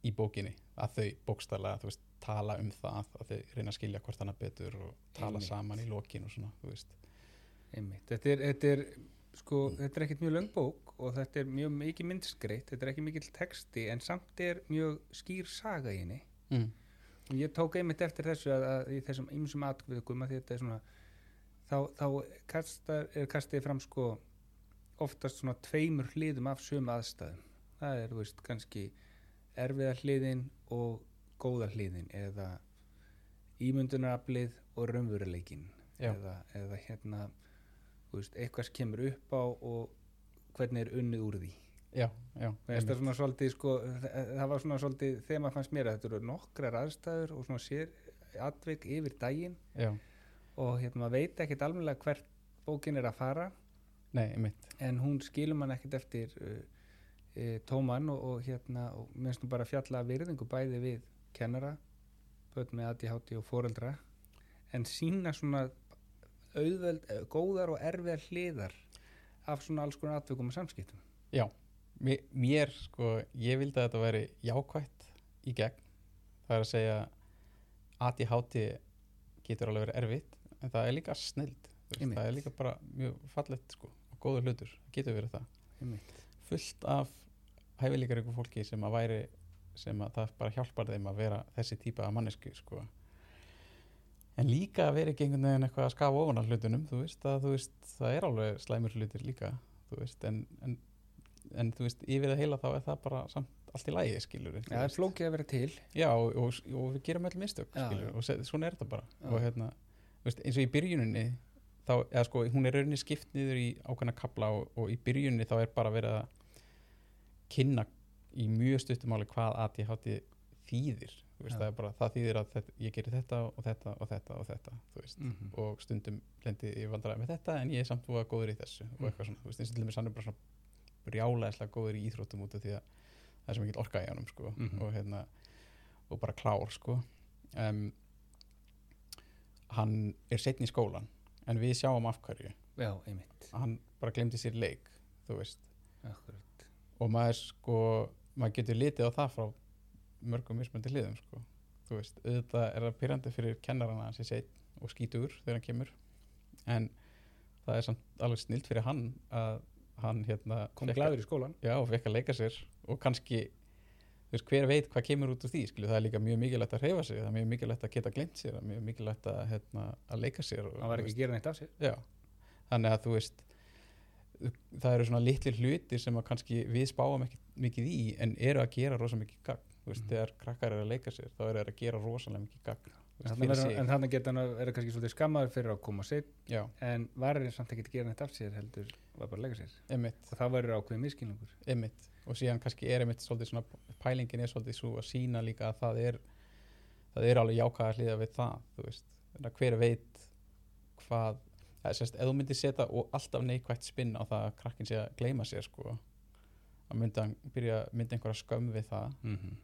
í bókinni að þau bókstælega þú veist tala um það að þau reyna að skilja hvort annað betur og tala Einmitt. saman í lokin og svona þú veist einmitt þetta er, þetta er sko, þetta er ekkert mjög löng bók og þetta er mjög mikið myndskreitt þetta er ekki mikill texti en samt er mjög skýr saga í henni. Mm. og ég tók einmitt eftir þessu að, að í þessum ymsum atkvöðum að þetta er svona þá, þá kastar, er kastið fram sko oftast svona tveimur hliðum af sömu aðstæðum. Það er, þú veist, kannski erfiða hliðin og góða hliðin eða ímyndunaraflið og raunveruleikin eða, eða hérna veist, eitthvað sem kemur upp á og hvernig er unnið úr því. Já, já, svolítið sko, það var svona svolítið þegar maður fannst mér að þetta eru nokkrar aðstæður og svona sér atvik yfir daginn já, og hérna maður veit ekkert almennilega hvert bókin er að fara. Nei, einmitt. En hún skilur mann ekkert eftir uh, uh, tóman og, og hérna og minnst nú bara fjalla virðingu bæði við kennara börn með ADHD og foreldra en sína svona auðveld, eh, góðar og erfiðar hliðar af svona alls konar atvikum og samskiptum Já, mér, sko, ég vildi að þetta væri jákvætt í gegn. Það er að segja ADHD getur alveg verið erfitt, en það er líka snild. Það er líka bara mjög fallegt sko, og góður hlutur, það getur verið það. Einmitt. Fullt af hæfileikar ykkur fólki sem að væri, sem að það bara hjálpar þeim að vera þessi típa af mannesku sko. En líka að vera ekki einhvern veginn eitthvað að skafa ofan af hlutunum, þú veist, að þú veist, það er alveg slæmur hlutir líka, þú veist, en, en en þú veist, yfir það heila þá er það bara samt allt í lægi, skilur Já, það er flókið að vera til. Já og, og, og við gerum öll mistök, Já, skilur og svona er þetta bara. Og hérna, veist, eins og í byrjuninni þá, eða sko, hún er rauninni skipt niður í ákveðna kapla og, og í byrjuninni þá er bara verið að kynna í mjög stuttumáli hvað ADHD þýðir veist, það bara, það þýðir að þetta, ég gerir þetta og þetta og þetta og þetta mm -hmm. og stundum lendi ég vandræði með þetta en ég er samt búið góður í þessu og eitthvað svona, þú veist, eins og til dæmis hann er bara svona brjálæðislega góður í íþróttum út af því að það er sem ekki orka í honum sko Mhm. og hérna og bara klár sko. Um, hann er setn í skólan en við sjáum af hverju. Já, hann bara glemdi sér leik þú veist. Akkurat. Og maður sko maður getur litið á það frá mörgum mismöndi hliðum sko. Þú veist, auðvitað er það pyrrandi fyrir kennarana hans í setn og skítur þegar hann kemur. En það er samt alveg snilt fyrir hann að hann hérna Kom glæður í skólan já, og fekk að leika sér og kannski, þú veist, hver veit hvað kemur út úr því, skilju, það er líka mjög mikilvægt að hreyfa sig, það er mjög mikilvægt að geta glemt sér það er mjög mikilvægt að, hérna, að leika sér og, Hann var ekki að gera neitt af sér. Já, þannig að þú veist það eru svona litlir hlutir sem að kannski við spáum ekki mikið í en eru að gera rosa mikið gagn veist, Mhm. þegar krakkar eru að leika sér þá eru þeir að gera rosalega mikið gagn. Þú veist, En þannig geta hann að vera kannski svolítið skammaður fyrir að koma sitt já, en varir samt ekki að gera neitt af sér heldur var bara að leika sér. Emitt, og þá verður ákveðið miskilningur emitt og síðan kannski er emitt svolítið svona pælingin er svolítið svo að sína líka að það er það er alveg jákvæða hliða við það þú veist, þannig að hver veit hvað, það sérst ef þú myndir setja og alltaf neikvægt spinn á það að krakkin sé að gleyma sér sko að myndi hann byrja, myndi einhverja skömm við það mm -hmm.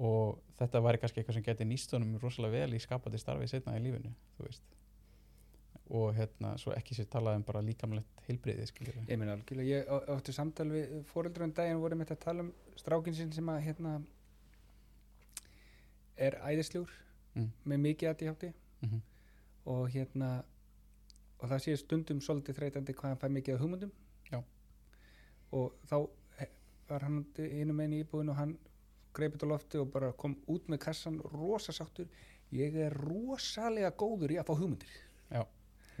Og þetta væri kannski eitthvað sem geti nýst honum rosalega vel í skapandi starfi setna í lífinu og hérna, svo ekki sér talað um bara líkamlegt heilbriði Ég meina algjörlega, ég á- átti samtal við fóreldrar um daginn og vorum þetta að tala um strákin sinn sem að hérna er æðisljúr Mm. með mikið ADHD mm -hmm. og hérna og það sé stundum svolítið þreytandi hvað hann fær mikið af hugmyndum Já. og þá var hann einu meginn í íbúðinu og hann greipið á lofti og bara kom út með kassan rosasáttur ég er rosalega góður í að fá hugmyndir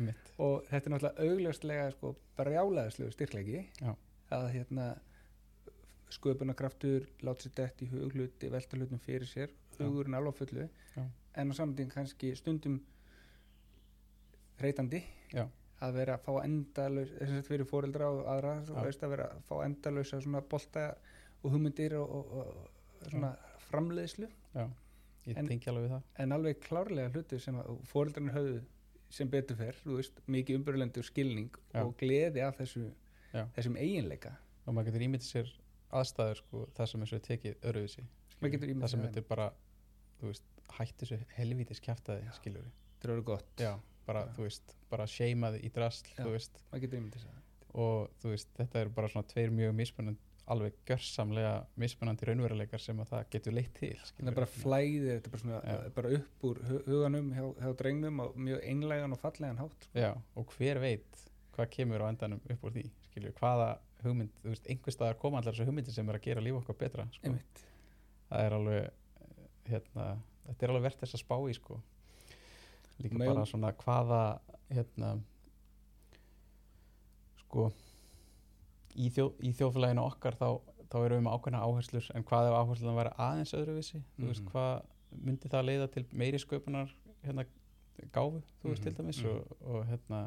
mitt og þetta er náttúrulega augljóslega sko, brjálæðislegu styrklegi Já. að hérna sköpunarkraftur, láta sér dætt í hugluti velta hlutum fyrir sér, Já. hugurinn alveg fullu Já. en á samtíðin kannski stundum þreytandi Já. að vera að fá endalaus þess að fyrir fóreldra og aðra Já. veist að vera að fá endalausa svona bolta og hugmyndir og, og, og svona framleiðslu ég En- tengi alveg við það en alveg klárlega hluti sem fóreldrarnir höfðu sem betur fer, þú veist, mikið umbyrjulendi og skilning Já. og gleði af þessu, Já. þessum eiginleika og maður getur ímyndið sér aðstæður sko, það sem er tekið öruvísi það sem þetta er bara veist, hætti þessu helvítis kjaftaði skilur þetta er orðið gott, já, bara, Já. þú veist, bara sheimaði í drasl Já. þú veist, maður getur ímyndið sér það. og þú veist, þetta er bara svona tveir mjög mismunandi alveg gjörsamlega mismunandi raunveruleikar sem að það getur leitt til þetta er bara flæðir, þetta er bara, svona, Já. bara upp úr hu- huganum hjá, hjá drengnum og mjög einlegan og fallegan hátt sko. já, og hver veit hvað kemur á endanum upp úr því skilur, hvaða hugmynd, þú veist, einhver staðar koma allar þessu hugmyndir sem er að gera líf okkar betra sko. það er alveg hérna, þetta er alveg verðt þess að spá í sko. líka Megum- bara svona hvaða hérna sko í, þjó, í þjóðfélaginu okkar þá, þá erum við með ákveðna áherslur en hvað ef áhersluðan væri aðeins öðruvísi þú veist Mhm. hvað myndi það leiða til meiri sköpunar hérna gáfu þú veist Mhm, til dæmis mhm. og, og hérna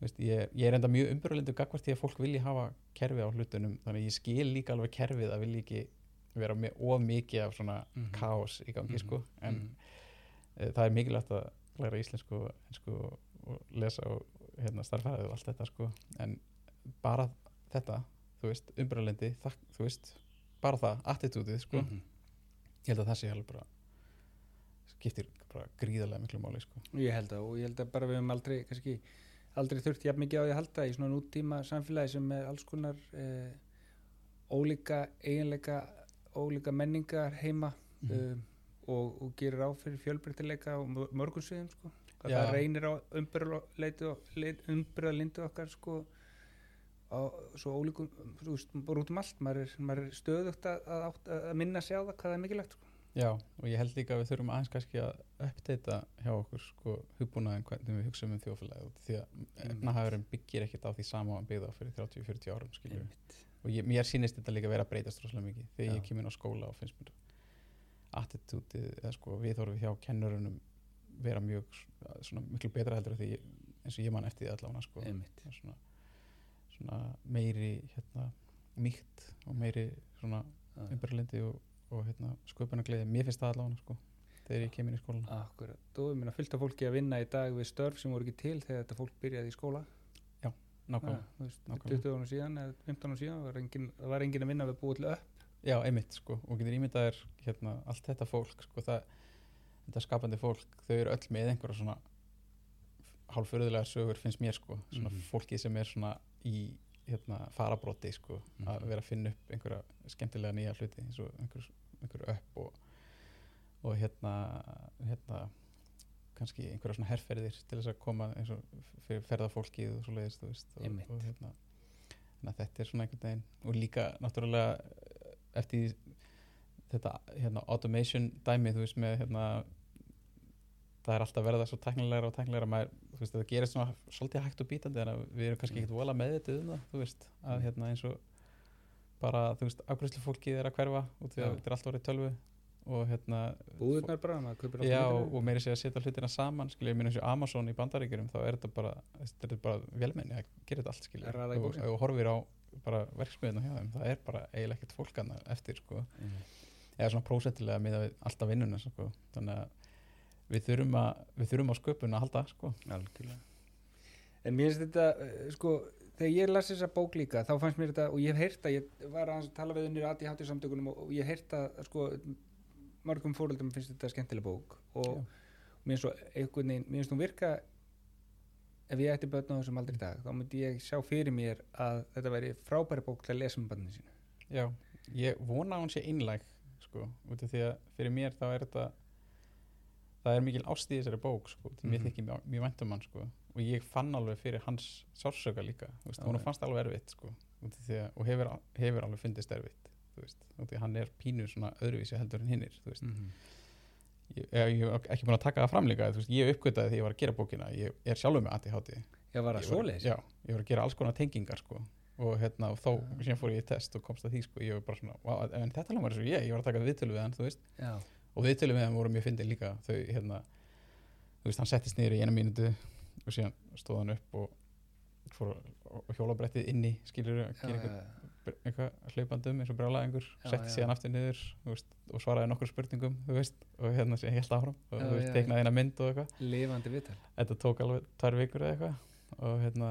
veist, ég, ég er enda mjög umbyrðalindu gagvart því að fólk vilji hafa kerfi á hlutunum þannig ég skil líka alveg kerfið að vilja ekki vera með of mikið af svona Mhm. kaos í gangi Mhm, sko en mhm. e, það er mikilvægt að læra íslensku og, ensku og, og lesa og hérna starfæðið og allt þetta sko en bara þetta þú veist, umbyrðalindi, þú veist bara það, attitútið sko Mhm. ég held að það sé alveg bara skiptir bara gríðarlega miklu máli sko ég held að og ég held að bara við höfum aldrei kannski aldrei þurft jafn mikið á því að halda í svona nútíma samfélagi sem er alls konar eh, ólíka eiginleika ólíka menningar heima Mhm. um, og, og gerir á fyrir fjölbreytileika og mör- mörgum sviðum sko. Það reynir á umbyrðalindu okkar sko, svo ólíkum þú veist, bara út um allt maður er, maður er stöðugt að, að, að minna sig á það hvað það er mikilvægt sko. Já, og ég held líka að við þurfum aðeins kannski að uppdeita hjá okkur sko hugbúnaðin hvernig við hugsaum um þjóðfélagi út því að efnahagurinn byggir ekkert á því sama hann byggði á fyrir 30-40 árum Einmitt. og ég, mér sýnist þetta líka vera að breytast rosalega mikið þegar Já. ég kemur inn á skóla og finnst mér attitútið eða sko viðhorfið hjá kennurunum vera mjög svona miklu betra heldur því eins og ég man eftir því allavega sko Einmitt. Það er svona, svona meiri hérna mýkt og meiri svona Já. umbyrlindi og, og hérna sköpunargleði, mér finnst það allavega sko þegar ég kemur í skólan Akkurat, og ég meina fullt af fólki að vinna í dag við störf sem voru ekki til þegar þetta fólk byrjaði í skóla þú veist, nákvæmlega. 20 árum síðan eða 15 árum síðan var engin, það var engin að vinna við búið til upp já einmitt sko og getur ímyndaðir hérna allt þetta fólk sko það, þetta skapandi fólk þau eru öll með einhverja svona hálfurðulega sögur finnst mér sko svona Mhm. fólki sem er svona í hérna farabróti sko að Mhm. vera að finna upp einhverja skemmtilega nýja hluti eins og einhver, einhver upp og, og hérna hérna kannski einhverja svona herferðir til þess að koma eins og fyrir ferðafólkið og svo leiðist þú veist og, Einmitt. og hérna þetta er svona einhvern veginn og líka náttúrulega eh, eftir þetta hérna automation dæmi þú veist með hérna það er alltaf verða svo teknilegra og teknilegra maður, veist, það gerist svona svolítið hægt og bítandi en við erum kannski Mm. ekkert vola meðvitið um það, þú veist, að Mm. hérna eins og bara, þú veist, afgræslu fólkið er að hverfa út því að þetta er alltaf orðið tölvu og hérna búðurnar bara, maður kaupir allt já, og, meiri sé að setja hlutina saman skilja, ég minn eins og Amazon í bandaríkjurum þá er þetta bara, þetta er bara velmenni að gera þetta allt skilja, og, og horfir á bara verksmiðuna hjá þeim, það er bara eiginlega ekkert fólk annað eftir, sko Einmitt. eða svona prósentilega miða við alltaf vinnuna sko. þannig að við þurfum að við þurfum á sköpun að halda sko. en mér finnst þetta, eh, sko þegar ég las þessa bók líka, þá fannst mér þetta og ég hef heyrt að, ég var að tala við unnir aðið hátíð samtökunum og, ég hef heyrt að sko, mörgum fóreldrum finnst þetta skemmtileg bók og Já. mér finnst svo einhvern veginn, mér finnst hún virka ef ég ætti börn á þessum aldrei dag þá myndi ég sjá fyrir mér að þetta væri frábæri bók til að lesa um barninu sínu Já, ég vona að hún sé einlæg sko, út af því að fyrir mér þá er þetta það er mikil ást í þessari bók sko, því mér Mhm. þykir mjög, mjög vænt um hann sko, og ég fann alveg fyrir hans sársöka líka, Já, hún já. fannst alveg erfitt sko, að, og hefur, hefur alveg fundist erfitt, veist, hann er pínu öðruvísi heldur en hinnir, mm ég, ég, ég hef ekki búin að taka það fram líka, veist, ég uppgötaði þegar ég var að gera bókina, ég er sjálfur með ADHD Já, var það Ég var-? Já, ég var að gera alls konar tengingar sko og hérna og þó, Já. síðan fór ég í test og komst að því sko, ég var bara svona, "Vá, en þetta hljómar eins og ég, ég var að taka viðtölu við hann, þú veist Já, og viðtölu við hann voru mjög fyndið líka. Þau, hérna, þú veist, hann settist niður í eina mínútu og síðan stóð hann upp og fór á hjólabrettið inni, skilur að gera eitthvað, eitthvað hlaupandum eins og Já, settist já. síðan aftur niður veist, og svaraði nokkur spurningum, veist og hérna síðan helt áfram. Og Já, veist, teiknaði eina mynd og eitthvað. Þetta tók alveg tvær vikur eða eitthvað. Og hérna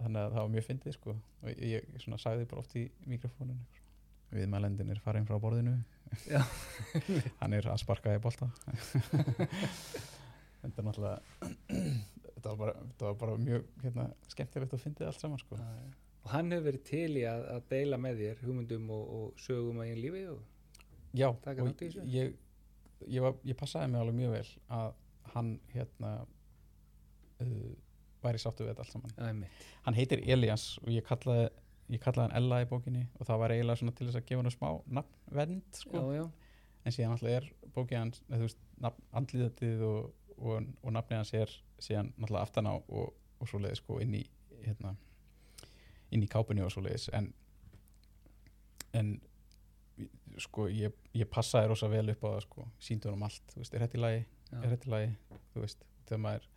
þannig að það var mjög fyndið sko. Og ég, ég svona sagði bara oft í mikrofónun viðmælendin er farin frá borðinu. <laughs> Hann er að sparka í bolta. <laughs> Þetta er náttúrulega þetta var bara, þetta var bara mjög hérna, skemmtilegt og fyndið allt saman sko. Og hann hefur verið til í að, að deila með þér hugmyndum og, og sögum að einn lífi og já, og ég, ég, var, ég passaði mig alveg mjög vel að hann hérna uh, væri sáttu við þetta allt saman. Einmitt. hann heitir Elias og ég kallaði ég kallaði hann Ella í bókinni og það var eiginlega svona til þess að gefa hann smá nafnvend sko. En síðan alltaf er bókið hans veist, nafn, andlíðatið og, og, og nafnið hans er síðan náttúrulega aftan á og, og svo leiðis sko inn í hérna, inn í kápunni og svo leiðis en en sko ég, ég passaði rosa vel upp á það sko. Síndu hann um allt, þú veist, er þetta í lagi? Er þetta í lagi, þú veist þegar maður,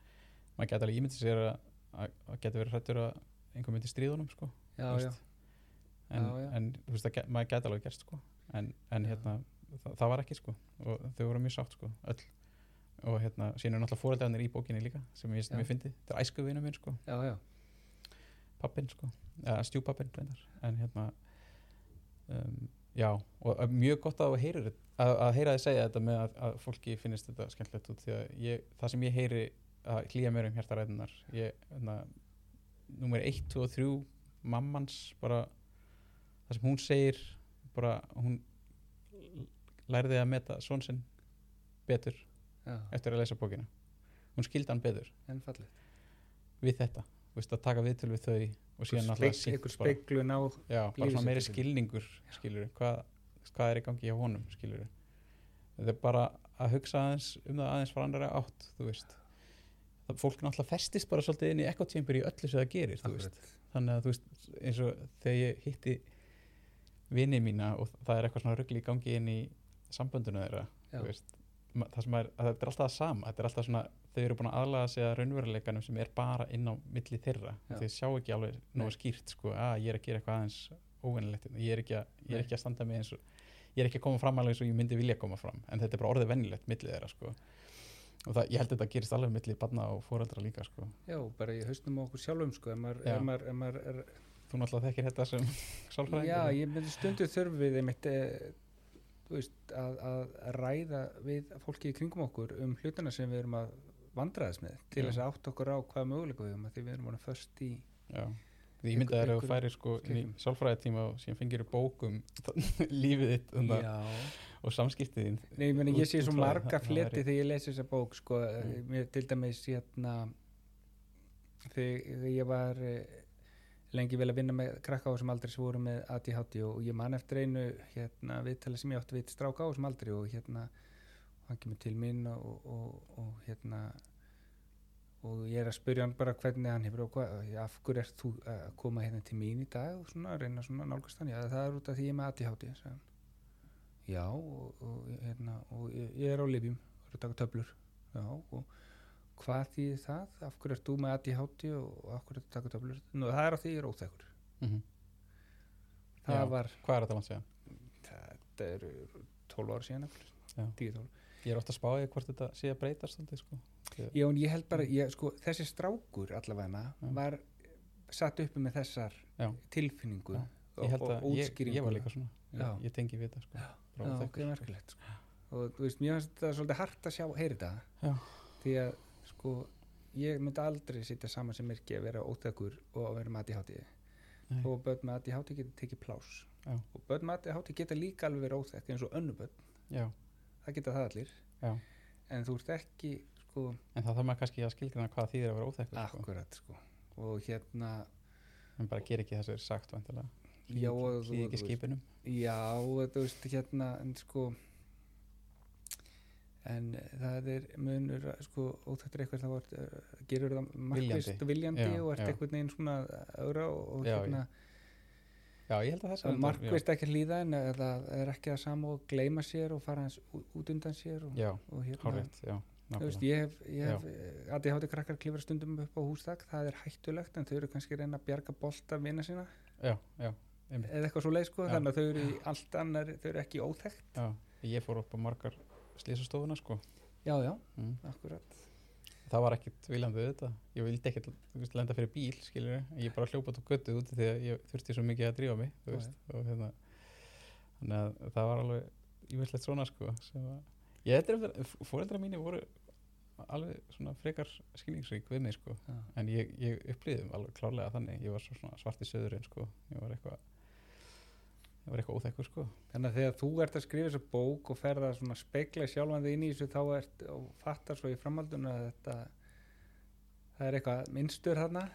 maður geti alveg ímyndið sér að, að, geti verið hrættur að einhver myndi stríðunum sko já, já. en, en þú veist, það maður geti alveg gerst sko. En, en hérna, það, það var ekki sko. Og þau voru mjög sátt sko, öll. Og hérna, er náttúrulega fóreldarnir í bókinni líka sem ég, fyndi, þetta er æsku minn sko, já, já. pappin sko. Eða stjúpappin en hérna um, já, og mjög gott að, heyrir, að, að heyra þið segja þetta með að, að fólki finnist þetta skemmtilegt út því að ég, það sem ég heyri að klíja mér um hjartaræðunar ég, hérna nummer 1, 2 og 3 mammans bara það sem hún segir bara hún lærði að meta svon sinn betur já. eftir að lesa bókina. Hún skildi hann betur En fallið. við þetta, veist, að taka viðtöl við þau og síðan sýnt einhver bara, meiri skilningur hvað, hvað er í gangi hjá honum skilur, þetta er bara að hugsa aðeins um það aðeins frá annara átt þú veist það, fólk náttúrulega festist bara svolítið inn í ekkottímpur í öllu sem það gerir, þannig að þú veist, eins og þegar ég hitti vini mína og það er eitthvað svona ruggli í gangi inn í samböndinu þeirra það sem er, að þetta er alltaf það sama þetta er alltaf svona, þau eru búin að aðlaga sig að raunveruleikanum sem er bara inn á milli þeirra þau sjá ekki alveg Nei. skýrt sko, að ég er að gera eitthvað aðeins óvennilegt hérna. ég er ekki að, ég er ekki að standa mig eins og ég er ekki að koma fram alveg eins og ég myndi vilja koma fram en þetta er bara orðið vennilegt milli þeirra sko. Og það, ég held að þetta gerist alveg milli barna og foreldra líka sko. Já, bara í hausnum á okkur sjálfum sko, ef maður, ef maður, ef maður er, þú náttúrulega þekkir þetta sem <laughs> sálfræðingur. Já, ég myndi stundu þurfum við einmitt, e, veist, að, að ræða við fólki í kringum okkur um hlutina sem við erum að vandræðast með til þess að átta okkur á hvaða möguleika við höfum að því við erum að först í Já, ég myndi að það eru að færi sko í sálfræðitíma og síðan fengir bókum <laughs> lífið þitt og samskiptið þín. Nei, ég, meni, ég Út- sé svo marga væri- þegar ég lesi þessa bók sko, Mm. mér til dæmis hérna þegar, ég var eh, lengi vel að vinna með krakka á sem voru með ADHD og ég man eftir einu hérna, viðtala sem ég átti við stráka á þessum aldri og hérna hann kemur til mín og, og, og hérna og ég er að spyrja hann bara hvernig hann hefur af hverju ert þú að koma hérna til mín í dag og svona, reyna svona nálgast hann, já það er út af því ég er með hann. Já og, og, hérna, og ég, ég er á lifjum og er að taka töflur. Já og hvað þýðir það, af hverju ert þú með ADHD og af hverju ert að taka töflur? Nú, það er á því ég er óþekkur. Mm það Já. var, Hvað er þetta langt síðan? þetta eru 12 ára síðan eftir, Já. 10-12 Ég er ofta að spáði hvort þetta sé að breytast svolítið sko. Já, en ég held bara, ég, sko, þessi strákur allavega var satt uppi með þessar Já. tilfinningu Já. og, og að ég, útskýringu ég var líka svona Já. ég, tengi við þetta sko. Já, óþekkur, ok, sko. merkilegt sko. og þú veist, mér finnst þetta svolítið hart að sjá, heyri þetta Já. því að, sko ég myndi aldrei sitja saman sem merki að vera óþekkur og að vera ADHD Nei. og börn með ADHD geta tekið plás og börn með ADHD geta líka alveg verið óþekk eins og önnu börn, það geta það allir en þú ert ekki sko, en það þarf maður kannski að skilgrana hvað þýðir að vera óþekkur sko. akkurat sko. og hérna en bara ger ekki þess að er sagt já, hlýði ekki skipinum Já, þú veist hérna en sko en það er munur sko, óþættur eitthvað þá ert, uh, gerur það markvist Viljandi. Já, og ert einhvern veginn svona ögra og, Já, hérna já, ég held að það er markvist ekki að hlýða en það er ekki að sama og gleyma sér og fara hans út undan sér og, og hérna Þú veist, ég hef, hef ADHD krakkar klifra stundum upp á hústak það er hættulegt en þau eru kannski reyna að bjarga bolta vina sína. Já, já, eða eitthvað svo leið sko Já. þannig að þau eru í allt annar þau eru ekki já ég fór upp á margar slísastofuna sko. Já já, mm. akkurat. Það var ekkit viljandi þetta. Ég vildi ekkit lenda fyrir bíl skilur ég bara hljópa út á götu úti að ég þurfti svo mikið að drífa mig veist, og hérna þannig að það var alveg ímyndilegt svona sko sem að ég fóreldra mínu voru alveg svona frekar skilningsrík við mig sko. Já. en ég, ég upplýðum alveg klárlega þannig. Ég var svo svona svart í söðurinn sko. Ég var eitthvað ég var eitthvað óþekkur sko. Þannig að þegar þú ert að skrifa þessa bók og ferða svona að spegla sjálfan þig inn í þessu þá ert og fattar svo í framhalduna að þetta það er eitthvað minnstur þarna.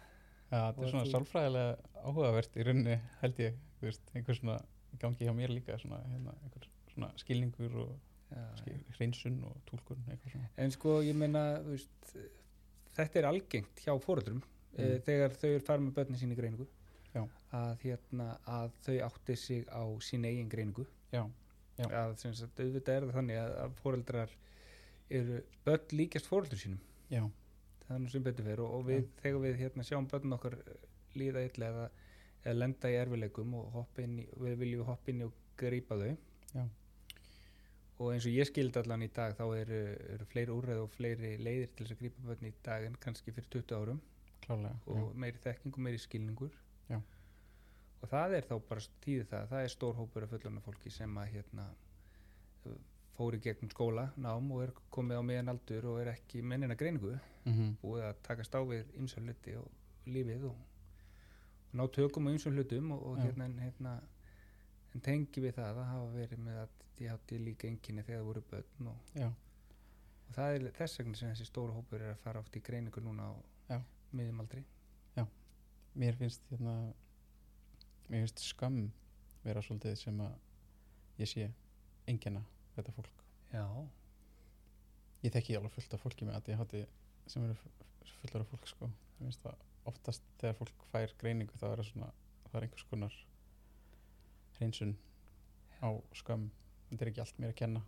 Ja, þetta er svona þú- sálfræðilega áhugavert í rauninni held ég þú veist, einhver svona gangi hjá mér líka svona, hérna, einhver svona skilningur og já, hreinsun og svona en sko ég meina veist, þetta er algengt hjá fóruldrum mm. Mm. þegar þau eru farið með börnin sín í greiningu að, hérna, að þau átti sig á sín eigin greiningu já, Já. að sagt, auðvitað er það þannig að, að fóreldrar eru börn líkjast fóreldur sínum já, það er nú sem betur fyrir og, og við, þegar við hérna, sjáum börn okkar eh, líða illa eða, eða lenda í erfileikum og í, við viljum hoppa inn í og grípa þau Já. Og eins og ég skildi allan í dag þá eru, eru fleiri úrreð og fleiri leiðir til þess að grípa börn í dag en kannski fyrir 20 árum klálega og meiri þekking og meiri skilningur Já. og það er þá bara tíði það, það er stór hópur af fullorna fólki sem að hérna fóri gegnum skóla, nám og er komið á meðan aldur og er ekki mennina greiningu já. Mm búið að við ymsa hluti og lífið og, og ná tökum á ymsum hlutum og, og Já. hérna, hérna en tengi við það að hafa verið með að ég hátti líka enginni þegar það voru börn og, já, og það er þess vegna sem þessi stóra hópur er að fara oft í greiningu núna á Já. miðjumaldri mér finnst hérna mér finnst skömm vera svolítið sem að ég sé engina þetta fólk. Já, ég þekki alveg fullt af fólki með ADHD sem eru fu- fullar af fólk sko. Ég finnst það oftast þegar fólk fær greiningu þá er það svona það er einhvers konar hreinsun á skömm. Þetta er ekki allt mér að kenna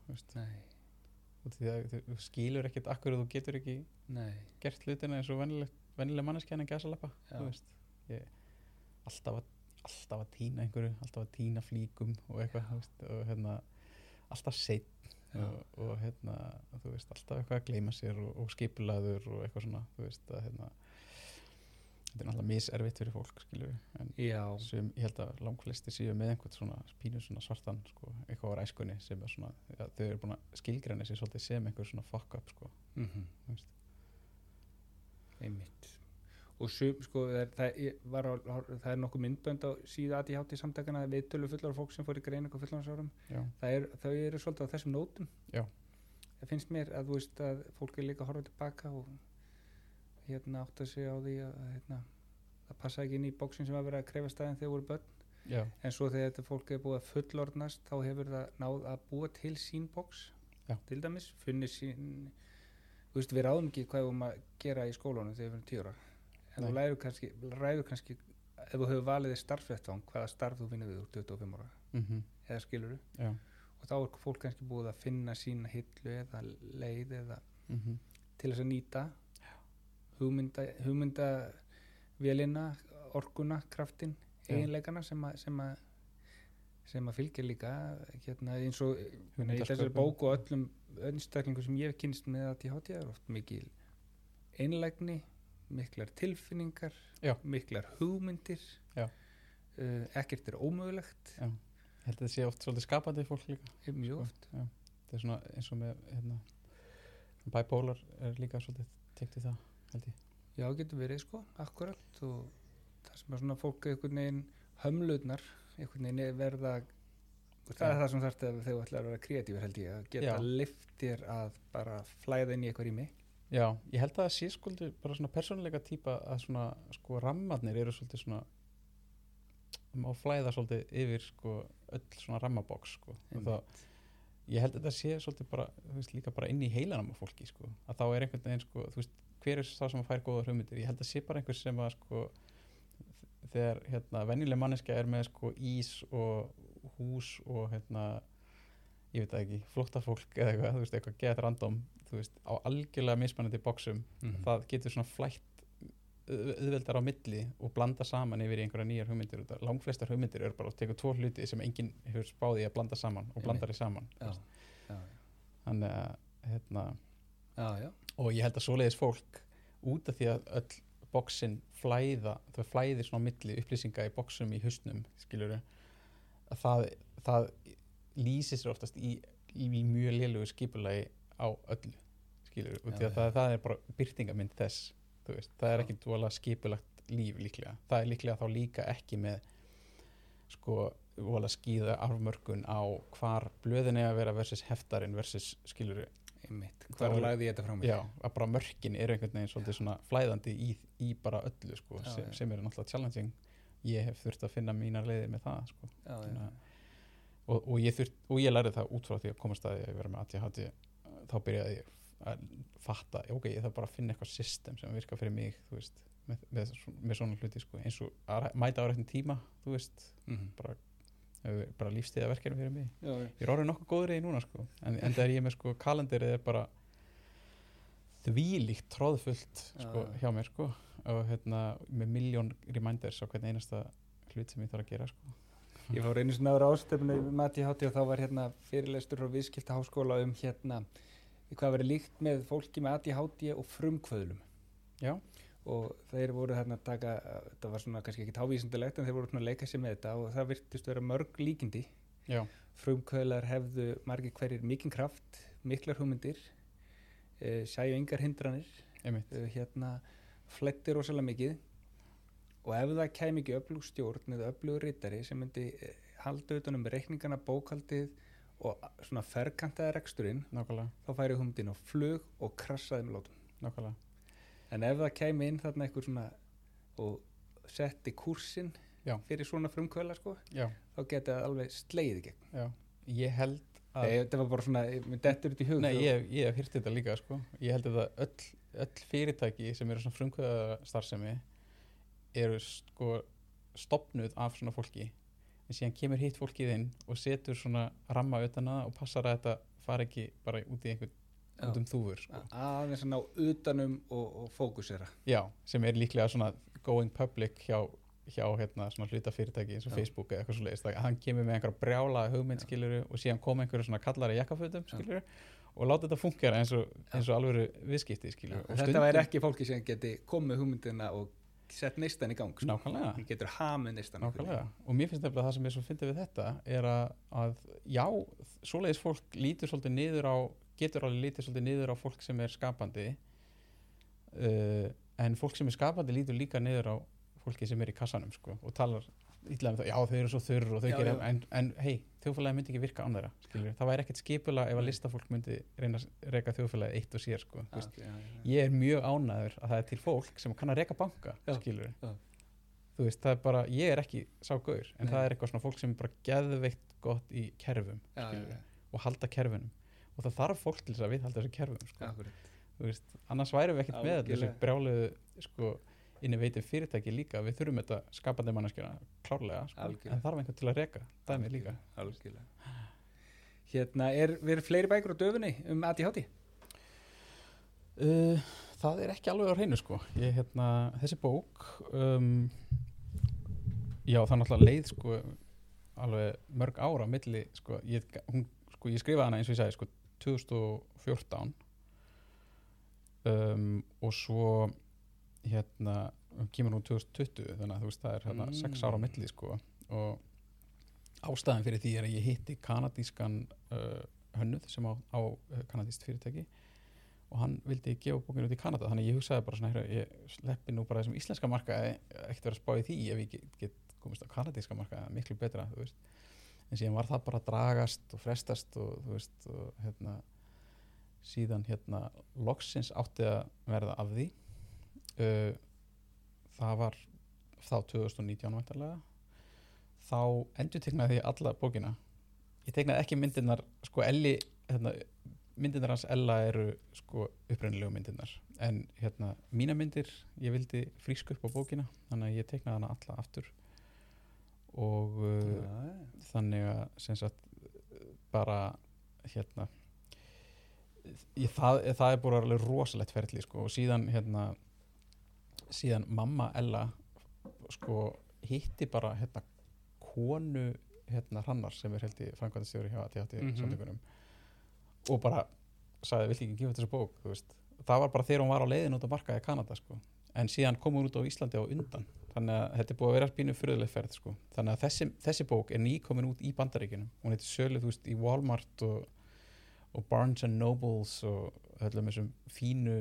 þú skilur ekkert akkur og þú getur ekki nei. gert hlutina eins og vennileg manneskja en að gæsa lappa Já. þú veist. Ég, alltaf, alltaf að týna einhverju alltaf að týna flíkum og eitthvað og hérna alltaf seitt og, og hérna þú veist alltaf eitthvað að gleyma sér og, og skipulaður og eitthvað svona þú veist að hérna þetta er náttúrulega miservitt fyrir fólk skilju en sem ég held að langflesti séu með einhvern svona pínu svona svartan sko, eitthvað á ræskunni sem er svona ja, þau eru búin að skilgræna sér svolítið sem einhver svona fuck up sko, mm veist. einmitt. Og sum, sko, það er, það, ég var það er nokkuð myndbönd á síða ADHD samtakana við tölu fullar fólk sem fór í greiningu á fullansárum er, þau eru svolítið á þessum nótum. Já. það finnst mér að þú veist að fólk er líka að horfa tilbaka og hérna átt að segja á því að hérna, það passa ekki inn í bóksin sem að vera að krefa staðin þegar voru börn. Já, en svo þegar þetta fólk er búið að fullorðnast þá hefur það náð að búa til sín bóks til dæmis funni sín þú veist við ráðum ekki hvað við erum að gera í skólanum þegar við erum tíura en Nei. þú kannski, ræður kannski ef þú hefur valið þér starfsvettvang hvaða starf þú finnir við úr 25 ára. Mhm, eða skiluru já. Og þá er fólk kannski búið að finna sína hillu eða leið eða mhm, til þess að nýta hugmynda, hugmynda vélina, orkuna, kraftin eiginleikana sem að sem að, sem að fylgja líka hérna eins og í þessari Hugmyndasköpun. bók og öllum önnstæklingu sem ég hef kynst með að THT er oft mikil einlægni miklar tilfinningar Já. miklar hugmyndir uh, ekkert er ómögulegt Já. ég held að þetta sé oft svolítið skapandi fólk líka mjög oft já. það er svona eins og með hérna, bipolar er líka svolítið tengt í það held ég. Já, getur verið sko, akkurat. Og það sem er svona fólk einhvern veginn hömlutnar, einhvern veginn er verða það er það sem þarf þegar þau ætlar að vera kreatífur held ég, að geta liftir að bara flæða inn í eitthvað rými. Já, ég held að það sé skuldi bara svona persónuleika típa að svona sko rammarnir eru svolítið svona má flæða svolítið yfir sko öll svona rammabóks sko. Og þá ég held að þetta sé svolítið bara þú veist líka bara inn í heilanum á fólki sko. Að þá er einhvern veginn sko þú veist hver er sá sem fær góða hugmyndir? Ég held að sé bara einhver sem að sko þegar hérna venjuleg manneska er með sko ís og hús og hérna ég veit það ekki, flóttafólk eða eitthvað, þú veist, eitthvað get random þú veist, á algjörlega mismunandi bóksum Mhm. það getur svona flætt auð- auðveldar á milli og blanda saman yfir einhverja nýjar hugmyndir það- langflestar hugmyndir eru bara að teka tvo hluti sem enginn hefur spáði að blanda saman og blandar í saman Já, já, þannig að hérna, já, já, og ég held að svoleiðis fólk út af því að öll bóksin flæða, þau flæðir svona á milli upplýsinga í bóksum í hausnum skilur að það, það lýsir sér oftast í, í, í mjög lélugu skipulagi á öllu af Já, því að það, það er bara byrtingamind þess þú veist, það er ekki dvola skipulagt líf líklega, það er líklega þá líka ekki með sko skýða afmörkun á hvar blöðin er að vera versus heftarinn versus skilur einmitt Þá Hvar er- lagði ég þetta frá mér? Já, að bara mörkin eru einhvern veginn svolítið svona flæðandi í, í bara öllu sko, Já, sem, sem eru náttúrulega challenging ég hef þurft að finna mínar leiðir með það sko. já, Þannig og, og, ég þurft, og ég lærði það út frá því að komast að ég að vera með ADHD þá byrjaði ég að fatta ok, ég þarf bara að finna eitthvað system sem virkar fyrir mig þú veist, með, með, með, svona hluti sko, eins og að mæta á réttin tíma þú veist, Mhm. bara, hefur bara lífstíða verkefni fyrir mig. Já, já. ég er orðið nokkuð góður í núna sko. En, en það er ég með sko kalenderið er bara þvílíkt tróðfullt sko Já. hjá mér sko. Og hérna með miljón reminders á hvern einasta hlut sem ég þarf að gera sko. Ég fór einu svona ára ástöfnu með Hátti og þá var hérna fyrirleistur frá viðskipta háskóla um hérna hvað verið líkt með fólki með ADHD og frumkvöðlum. Já, og þeir voru þarna að taka, þetta var svona kannski ekki távísindilegt en þeir voru svona að leika sér með þetta og það virtist vera mörg líkindi. Frumkvöðlar hefðu margir hverjir mikinn kraft, miklar hugmyndir e, sæju yngar hindranir uh, hérna fletti rosalega mikið. Og ef það kæmi ekki öflug stjórn eða öflug rittari sem myndi eh, halda utan um reikningana bókaldið og svona ferkantaði reksturinn nákvæmlega, þá færi humdinn á flug og krassaði með látum. Nákvæmlega en ef það kæmi inn þarna eitthvað svona og setti kursin Já. fyrir svona frumkvöla sko já, þá geti það alveg slegið í gegn. Já, ég held að þetta var bara svona, mér dettur þetta í hug nei, og- ég, ég hef hýrt þetta líka sko. Ég held að það öll, öll fyrirtæki sem eru svona frumkvæða starfsemi eru sko stopnuð af svona fólki. En síðan kemur hitt fólkið inn og setur svona ramma utan að og passar að þetta fari ekki bara út í einhvern. Út um þúfur sko. aðeins að ná utanum og, og fókusera. Já, sem er líklega svona going public hjá, hjá hérna svona hlutafyrirtæki eins og Já. Facebook eða eitthvað svo leiðist hann kemur með einhverja brjála hugmynd skiluru og síðan koma einhverju svona kallari jakkafötum skiluru og láta þetta fungera eins og, eins og alvöru viðskipti skiluru og þetta væri ekki fólki sem geti komið hugmyndina og sett neistan í gang sko. Nákvæmlega. Getur hamið neistan Nákvæmlega, og mér finnst nefnilega það sem er svo fyndið við þetta er að, að já, svoleiðis fólk lítur svolítið niður á getur alveg lítið svolítið niður á fólk sem er skapandi uh, en fólk sem er skapandi lítur líka niður á fólki sem er í kassanum sko, og talar ítla um það, já þau eru svo þurr og þau Já, gera, já. en, en hei, þjóðfélagi myndi ekki virka án þeirra, skilur, það væri ekkert skipula ef að listafólk myndi reyna að reyka þjóðfélagi eitt og sér, sko, þú veist, ég er mjög ánæður að það er til fólk sem kann að reka banka skilur já. þú veist, það er bara, ég er ekki sá gaur, en Nei. það er eitthvað svona fólk sem er bara geðveikt gott í kerfum skilurðu, og halda kerfunum og það þarf fólk til þess að viðhalda þessu kerfum sko. veist, annars værum við ekkert með þessu Algjörlega. brjáluðu sko, innovative fyrirtæki líka, við þurfum þetta skapandi manneskjana klárlega sko, Algjörlega. en þarf einhvern til að reka, dæmi líka Algjörlega. Hérna, er verið fleiri bækur á döfunni um ADHD? Uh, það er ekki alveg á hreinu sko ég, hérna, þessi bók um, já það er náttúrulega leið sko alveg mörg ára milli sko ég, hún, sko, ég skrifaði hana eins og ég sagði sko 2014 um, og svo hérna kemur hún 2020 þannig að þú veist það er hérna Mm. sex ára milli sko og ástæðan fyrir því er að ég hitti kanadískan uh, hönnuð sem á, á uh, kanadíst fyrirtæki og hann vildi gefa bókinu út í Kanada þannig ég hugsaði bara svona, heyrðu, ég sleppi nú bara þessum íslenska marka ekkert vera að spá í því ef ég get, get komist á kanadíska marka miklu betra þú veist. En síðan var það bara að dragast og frestast og þú veist og hérna síðan hérna loksins átti að verða af því. Uh, það var þá 2019 vantarlega þá endur teknaði ég alla bókina. Ég teknaði ekki myndirnar sko Elli hérna, myndirnar hans Ella eru sko upprennilegu myndirnar. En hérna mína myndir ég vildi fríska upp á bókina þannig að ég teknaði hana alla aftur og uh, þannig að sem sagt bara hérna ég, það, það er búin alveg rosalegt ferli sko. Og síðan hérna síðan mamma Ella sko hitti bara hérna konu hérna Hrannar sem er held í framkvæmdastjóri hjá ATHT mm Mhm. samtökunum. Og bara sagði vill ekki gefa þessa bók? Það var bara þegar hún var á leiðin út á markaði Kanada sko. En síðan kom hún út á Íslandi á undan. Þannig að þetta er búið að vera pínu fyrirlega ferð sko. þannig að þessi, þessi bók er nýkomin út í bandaríkjunum. Hún heitir sölu þú veist í Walmart og, og Barnes and Nobles og öllum þessum fínu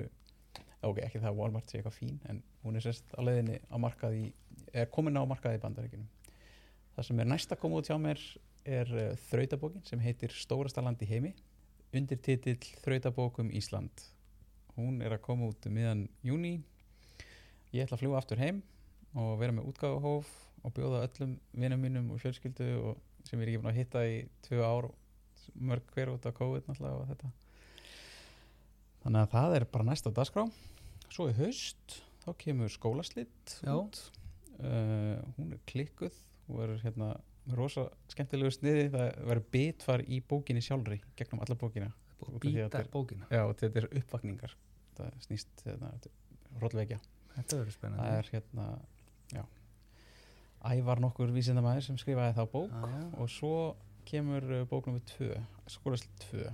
ok, ekki það að Walmart sé eitthvað fín en hún er sérst á leiðinni á markaði er komin á markaði í bandaríkjunum. Það sem er næst að koma út hjá mér er uh, þrautabókin sem heitir Stórasta land í heimi undir titill Þrautabók um Ísland. Hún er að koma út um miðan júni ég ætla að fljúa aftur heim og vera með útgáfuhóf og bjóða öllum vinum mínum og fjölskyldu og sem ég er ekki búin að hitta í tvö ár mörg hver út af COVID náttúrulega og þetta. Þannig að það er bara næst á dagskrá. Svo í haust þá kemur skólaslitt út. Uh, hún er klikkuð og er hérna rosa skemmtilegu sniði það verður bitfar í bókinni sjálfri gegnum alla bókina. Og þetta er uppvakningar. Það snýst hérna, hróllvekja þetta verður það spennandi er hérna já. Ævar nokkur vísindamæður sem skrifaði þá bók Ah, og svo kemur uh, bók nummer 2 skólaslit 2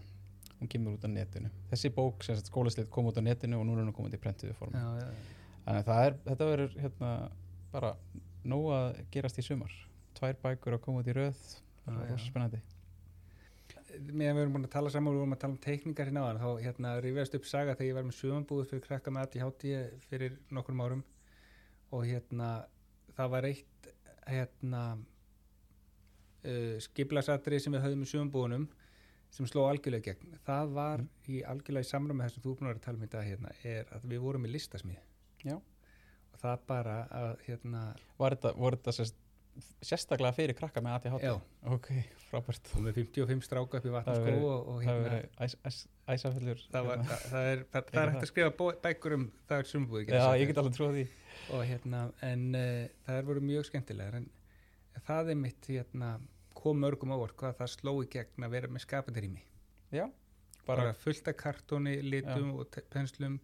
hún kemur út á netinu. Þessi bók sem sagt skólaslit kom út á netinu og nú er hún komið til prentuðu form Já, já, þannig að það er, þetta verður hérna bara nóg að gerast í sumar. Tvær bækur að koma út í röð. Já, það er já. rosa spennandi meðan við erum búin að tala saman og við erum að tala um teikningar hérna áðan þá hérna rifjast upp saga þegar ég var með sögumbúð fyrir krakka með ADHD fyrir nokkrum árum. Og hérna það var eitt hérna uh, skiplasatri sem við höfðum í sögumbúðunum sem sló algjörlega gegn. Það var í algjörlega í samræmi með þessum þú búin að vera að tala um í dag hérna er að við vorum í listasmíð Já. og það bara að hérna var þetta, voru þetta sérst, sérstaklega fyrir krakka með ADHD já, ok, frábært. Og með 55 stráka upp í og, og það hérna æs, æs, æsafellur það, hérna. það, það, er, er hægt að skrifa bækur um það er sumbúð já, og hérna en uh, það er voru mjög skemmtilegar en það er mitt hérna kom mörgum ávart hvað það sló í gegn að vera með skapandi rými já, bara, bara, fullt af kartóni, litum og te- penslum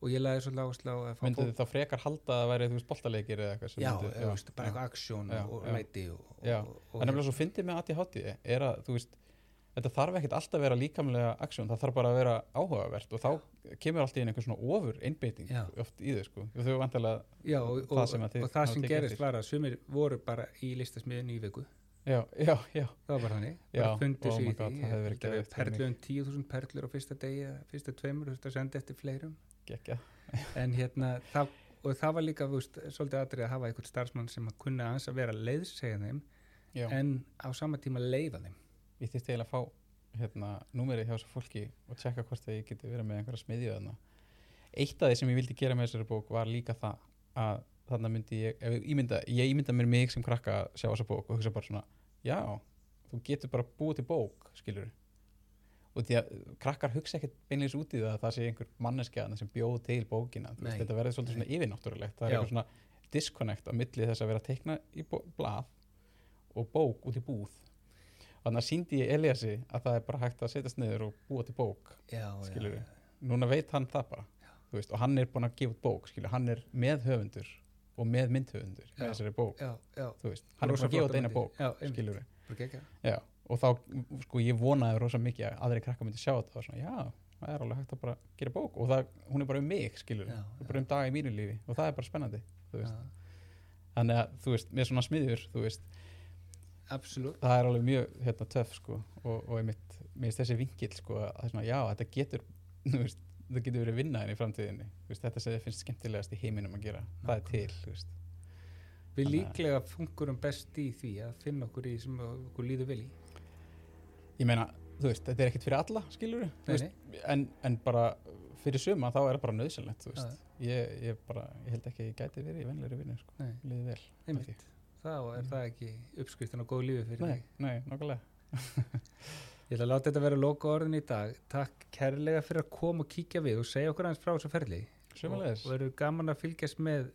og ég laði svolítið áherslu á að myndið þið þá frekar halda að væri þú veist boltaleikir eða eitthvað já, myndi- já, veist, bara eitthvað aksjón og, læti en nefnilega svo fyndið með ADHD er að þú veist þetta þarf ekkert alltaf að vera líkamlega aksjón, það þarf bara að vera áhugavert og þá kemur alltaf inn einhver svona ofur einbeiting Já. oft í þau sko. Og já, og, og, það sem og það sem gerist var að sumir voru bara í listasmiðin í viku. Já, já, já. Það var bara þannig, Já, bara fundu oh my í því það hefði verið geðveikt fyrir mig. perlu um 10.000 perlur á fyrsta degi fyrsta tveimur, þú veist að senda eftir fleirum gekkja, en hérna það, og það var líka veist, svolítið aðrið að hafa einhvern starfsmann sem að kunna aðeins að vera leiðsegja þeim já, en á sama tíma leifa þeim. Ég þýtti eiginlega að fá hérna, númerið hjá þessu fólki og tjekka hvort að ég geti verið með einhverja smiðju þarna. Eitt af því sem ég vildi gera með þessari bók var líka það að þarna myndi ég, ef ég ímynda, ég ímynda mér mig sem krakka að sjá þessa bók og hugsa bara svona, já, þú getur bara búið til bók, skilur og því að krakkar hugsa ekkert beinleins út í það að það sé einhver manneskja sem bjóð til bókina, veist, þetta verður svolítið svona yfirnáttúrulegt, það er eitthvað svona disconnect á milli þess að vera að teikna í blað og bók út í búð. Þannig að síndi ég Eliassi að það er bara hægt að setjast niður og búa til bók já, skilur núna veit hann það bara veist, og hann er búin að gefa út bók skilur, hann er með höfundur og með myndhöfundur Já. þessari bók, já, hann er búin að gefa út eina bók skilur já, og þá, sko, ég vonaði rosa mikið að aðri krakka myndi sjá þetta. Og svona, já, það er alveg hægt að bara gera bók. Og það, hún er bara um mig, skilur Já, er bara um dag í mínu lífi. Og það er bara spennandi Já, þannig að, þú veist, með svona smiðjur þú veist, absolutt. það er alveg mjög hérna, töff sko. Og, og einmitt, mér finnst þessi vingill sko að það er svona, já, þetta getur þú veist, það getur verið vinnaðin í framtíðinni. Veist, þetta sem þið finnst skemmtilegast í heiminum að gera það er til, veist. Við líklega fungurum best í því að finna okkur í sem okkur líður vel í ég meina, þú veist, þetta er ekkert fyrir alla skilur Nei, nei. en, en bara fyrir suma þá er það bara nöðsynlegt þú veist, ég, ég bara, ég held ekki að ég gæti verið í venlega vinnu, sko, Nei. liðið vel. Einmitt. Þá er það ekki uppskriftin á góð lífi fyrir nei, þig. nei, nokkulega Ég ætla að láta þetta vera loka orðin í dag. Takk kærlega fyrir að koma og kíkja við og segja okkur aðeins frá þessu ferli. Sömuleiðis. Og verður gaman að fylgjast með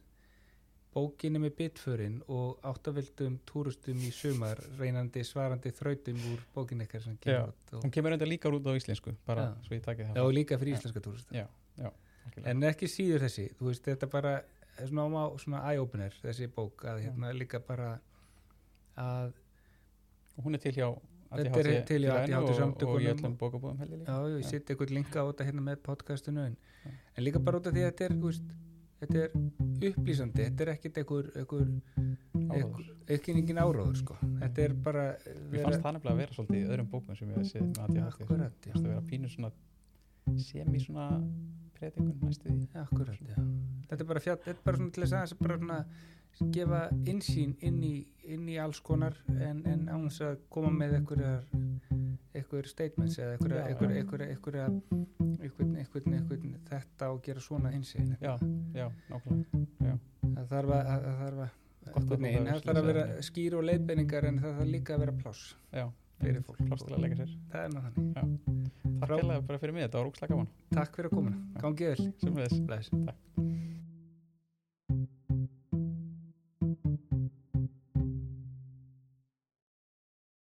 bókinni með bitförin og áttavildum túrustum í sumar reynandi svarandi þrautum úr bókinni ykkar sem Já. kemur út. Hún kemur enda líka út á íslensku bara Já. svo ég já, það og líka fyrir íslenska túrustum. já, já. En ekki síður þessi, þú veist, þetta bara er svona, á- svona eye-opener þessi bók að hérna líka bara að og hún er til hjá Þetta er ADHD til hjá félaginu ADHD og, og samtökunum öllum bókabúðum heldur líka Já, ég seti eitthvað linka á þetta hérna með podcastinu en, Já. en líka bara út af því að þetta er, þú veist, þetta er upplýsandi, þetta er ekkit einhver, ekki engin áróður, sko. Þetta er bara Mér fannst það nefnilega að vera svolítið í öðrum bókum sem ég hef séð Akkurat, já. Það vera pínu svona semi svona predikun næstu því Akkurat, já. Þetta er bara fjall, þetta er bara svona til þess aðeins bara svona gefa insýn inn í, inn í alls konar en, en án þess að koma með einhverjar einhver statements eða einhverja Já, einhverja, já. einhverja, einhverja, einhvern, einhvern, einhvern, þetta að gera svona insýn Já, já, nákvæmlega það þarf að, að, það þarf að að að vera skýr og leiðbeiningar en það þarf líka að vera pláss Já, fyrir fólk. pláss til að leika sér. Það er náttúrulega þannig. Takk Frá- hérlega bara fyrir mig, þetta var ógslag gaman. Takk fyrir að koma, gangið vel. Sem við Bless.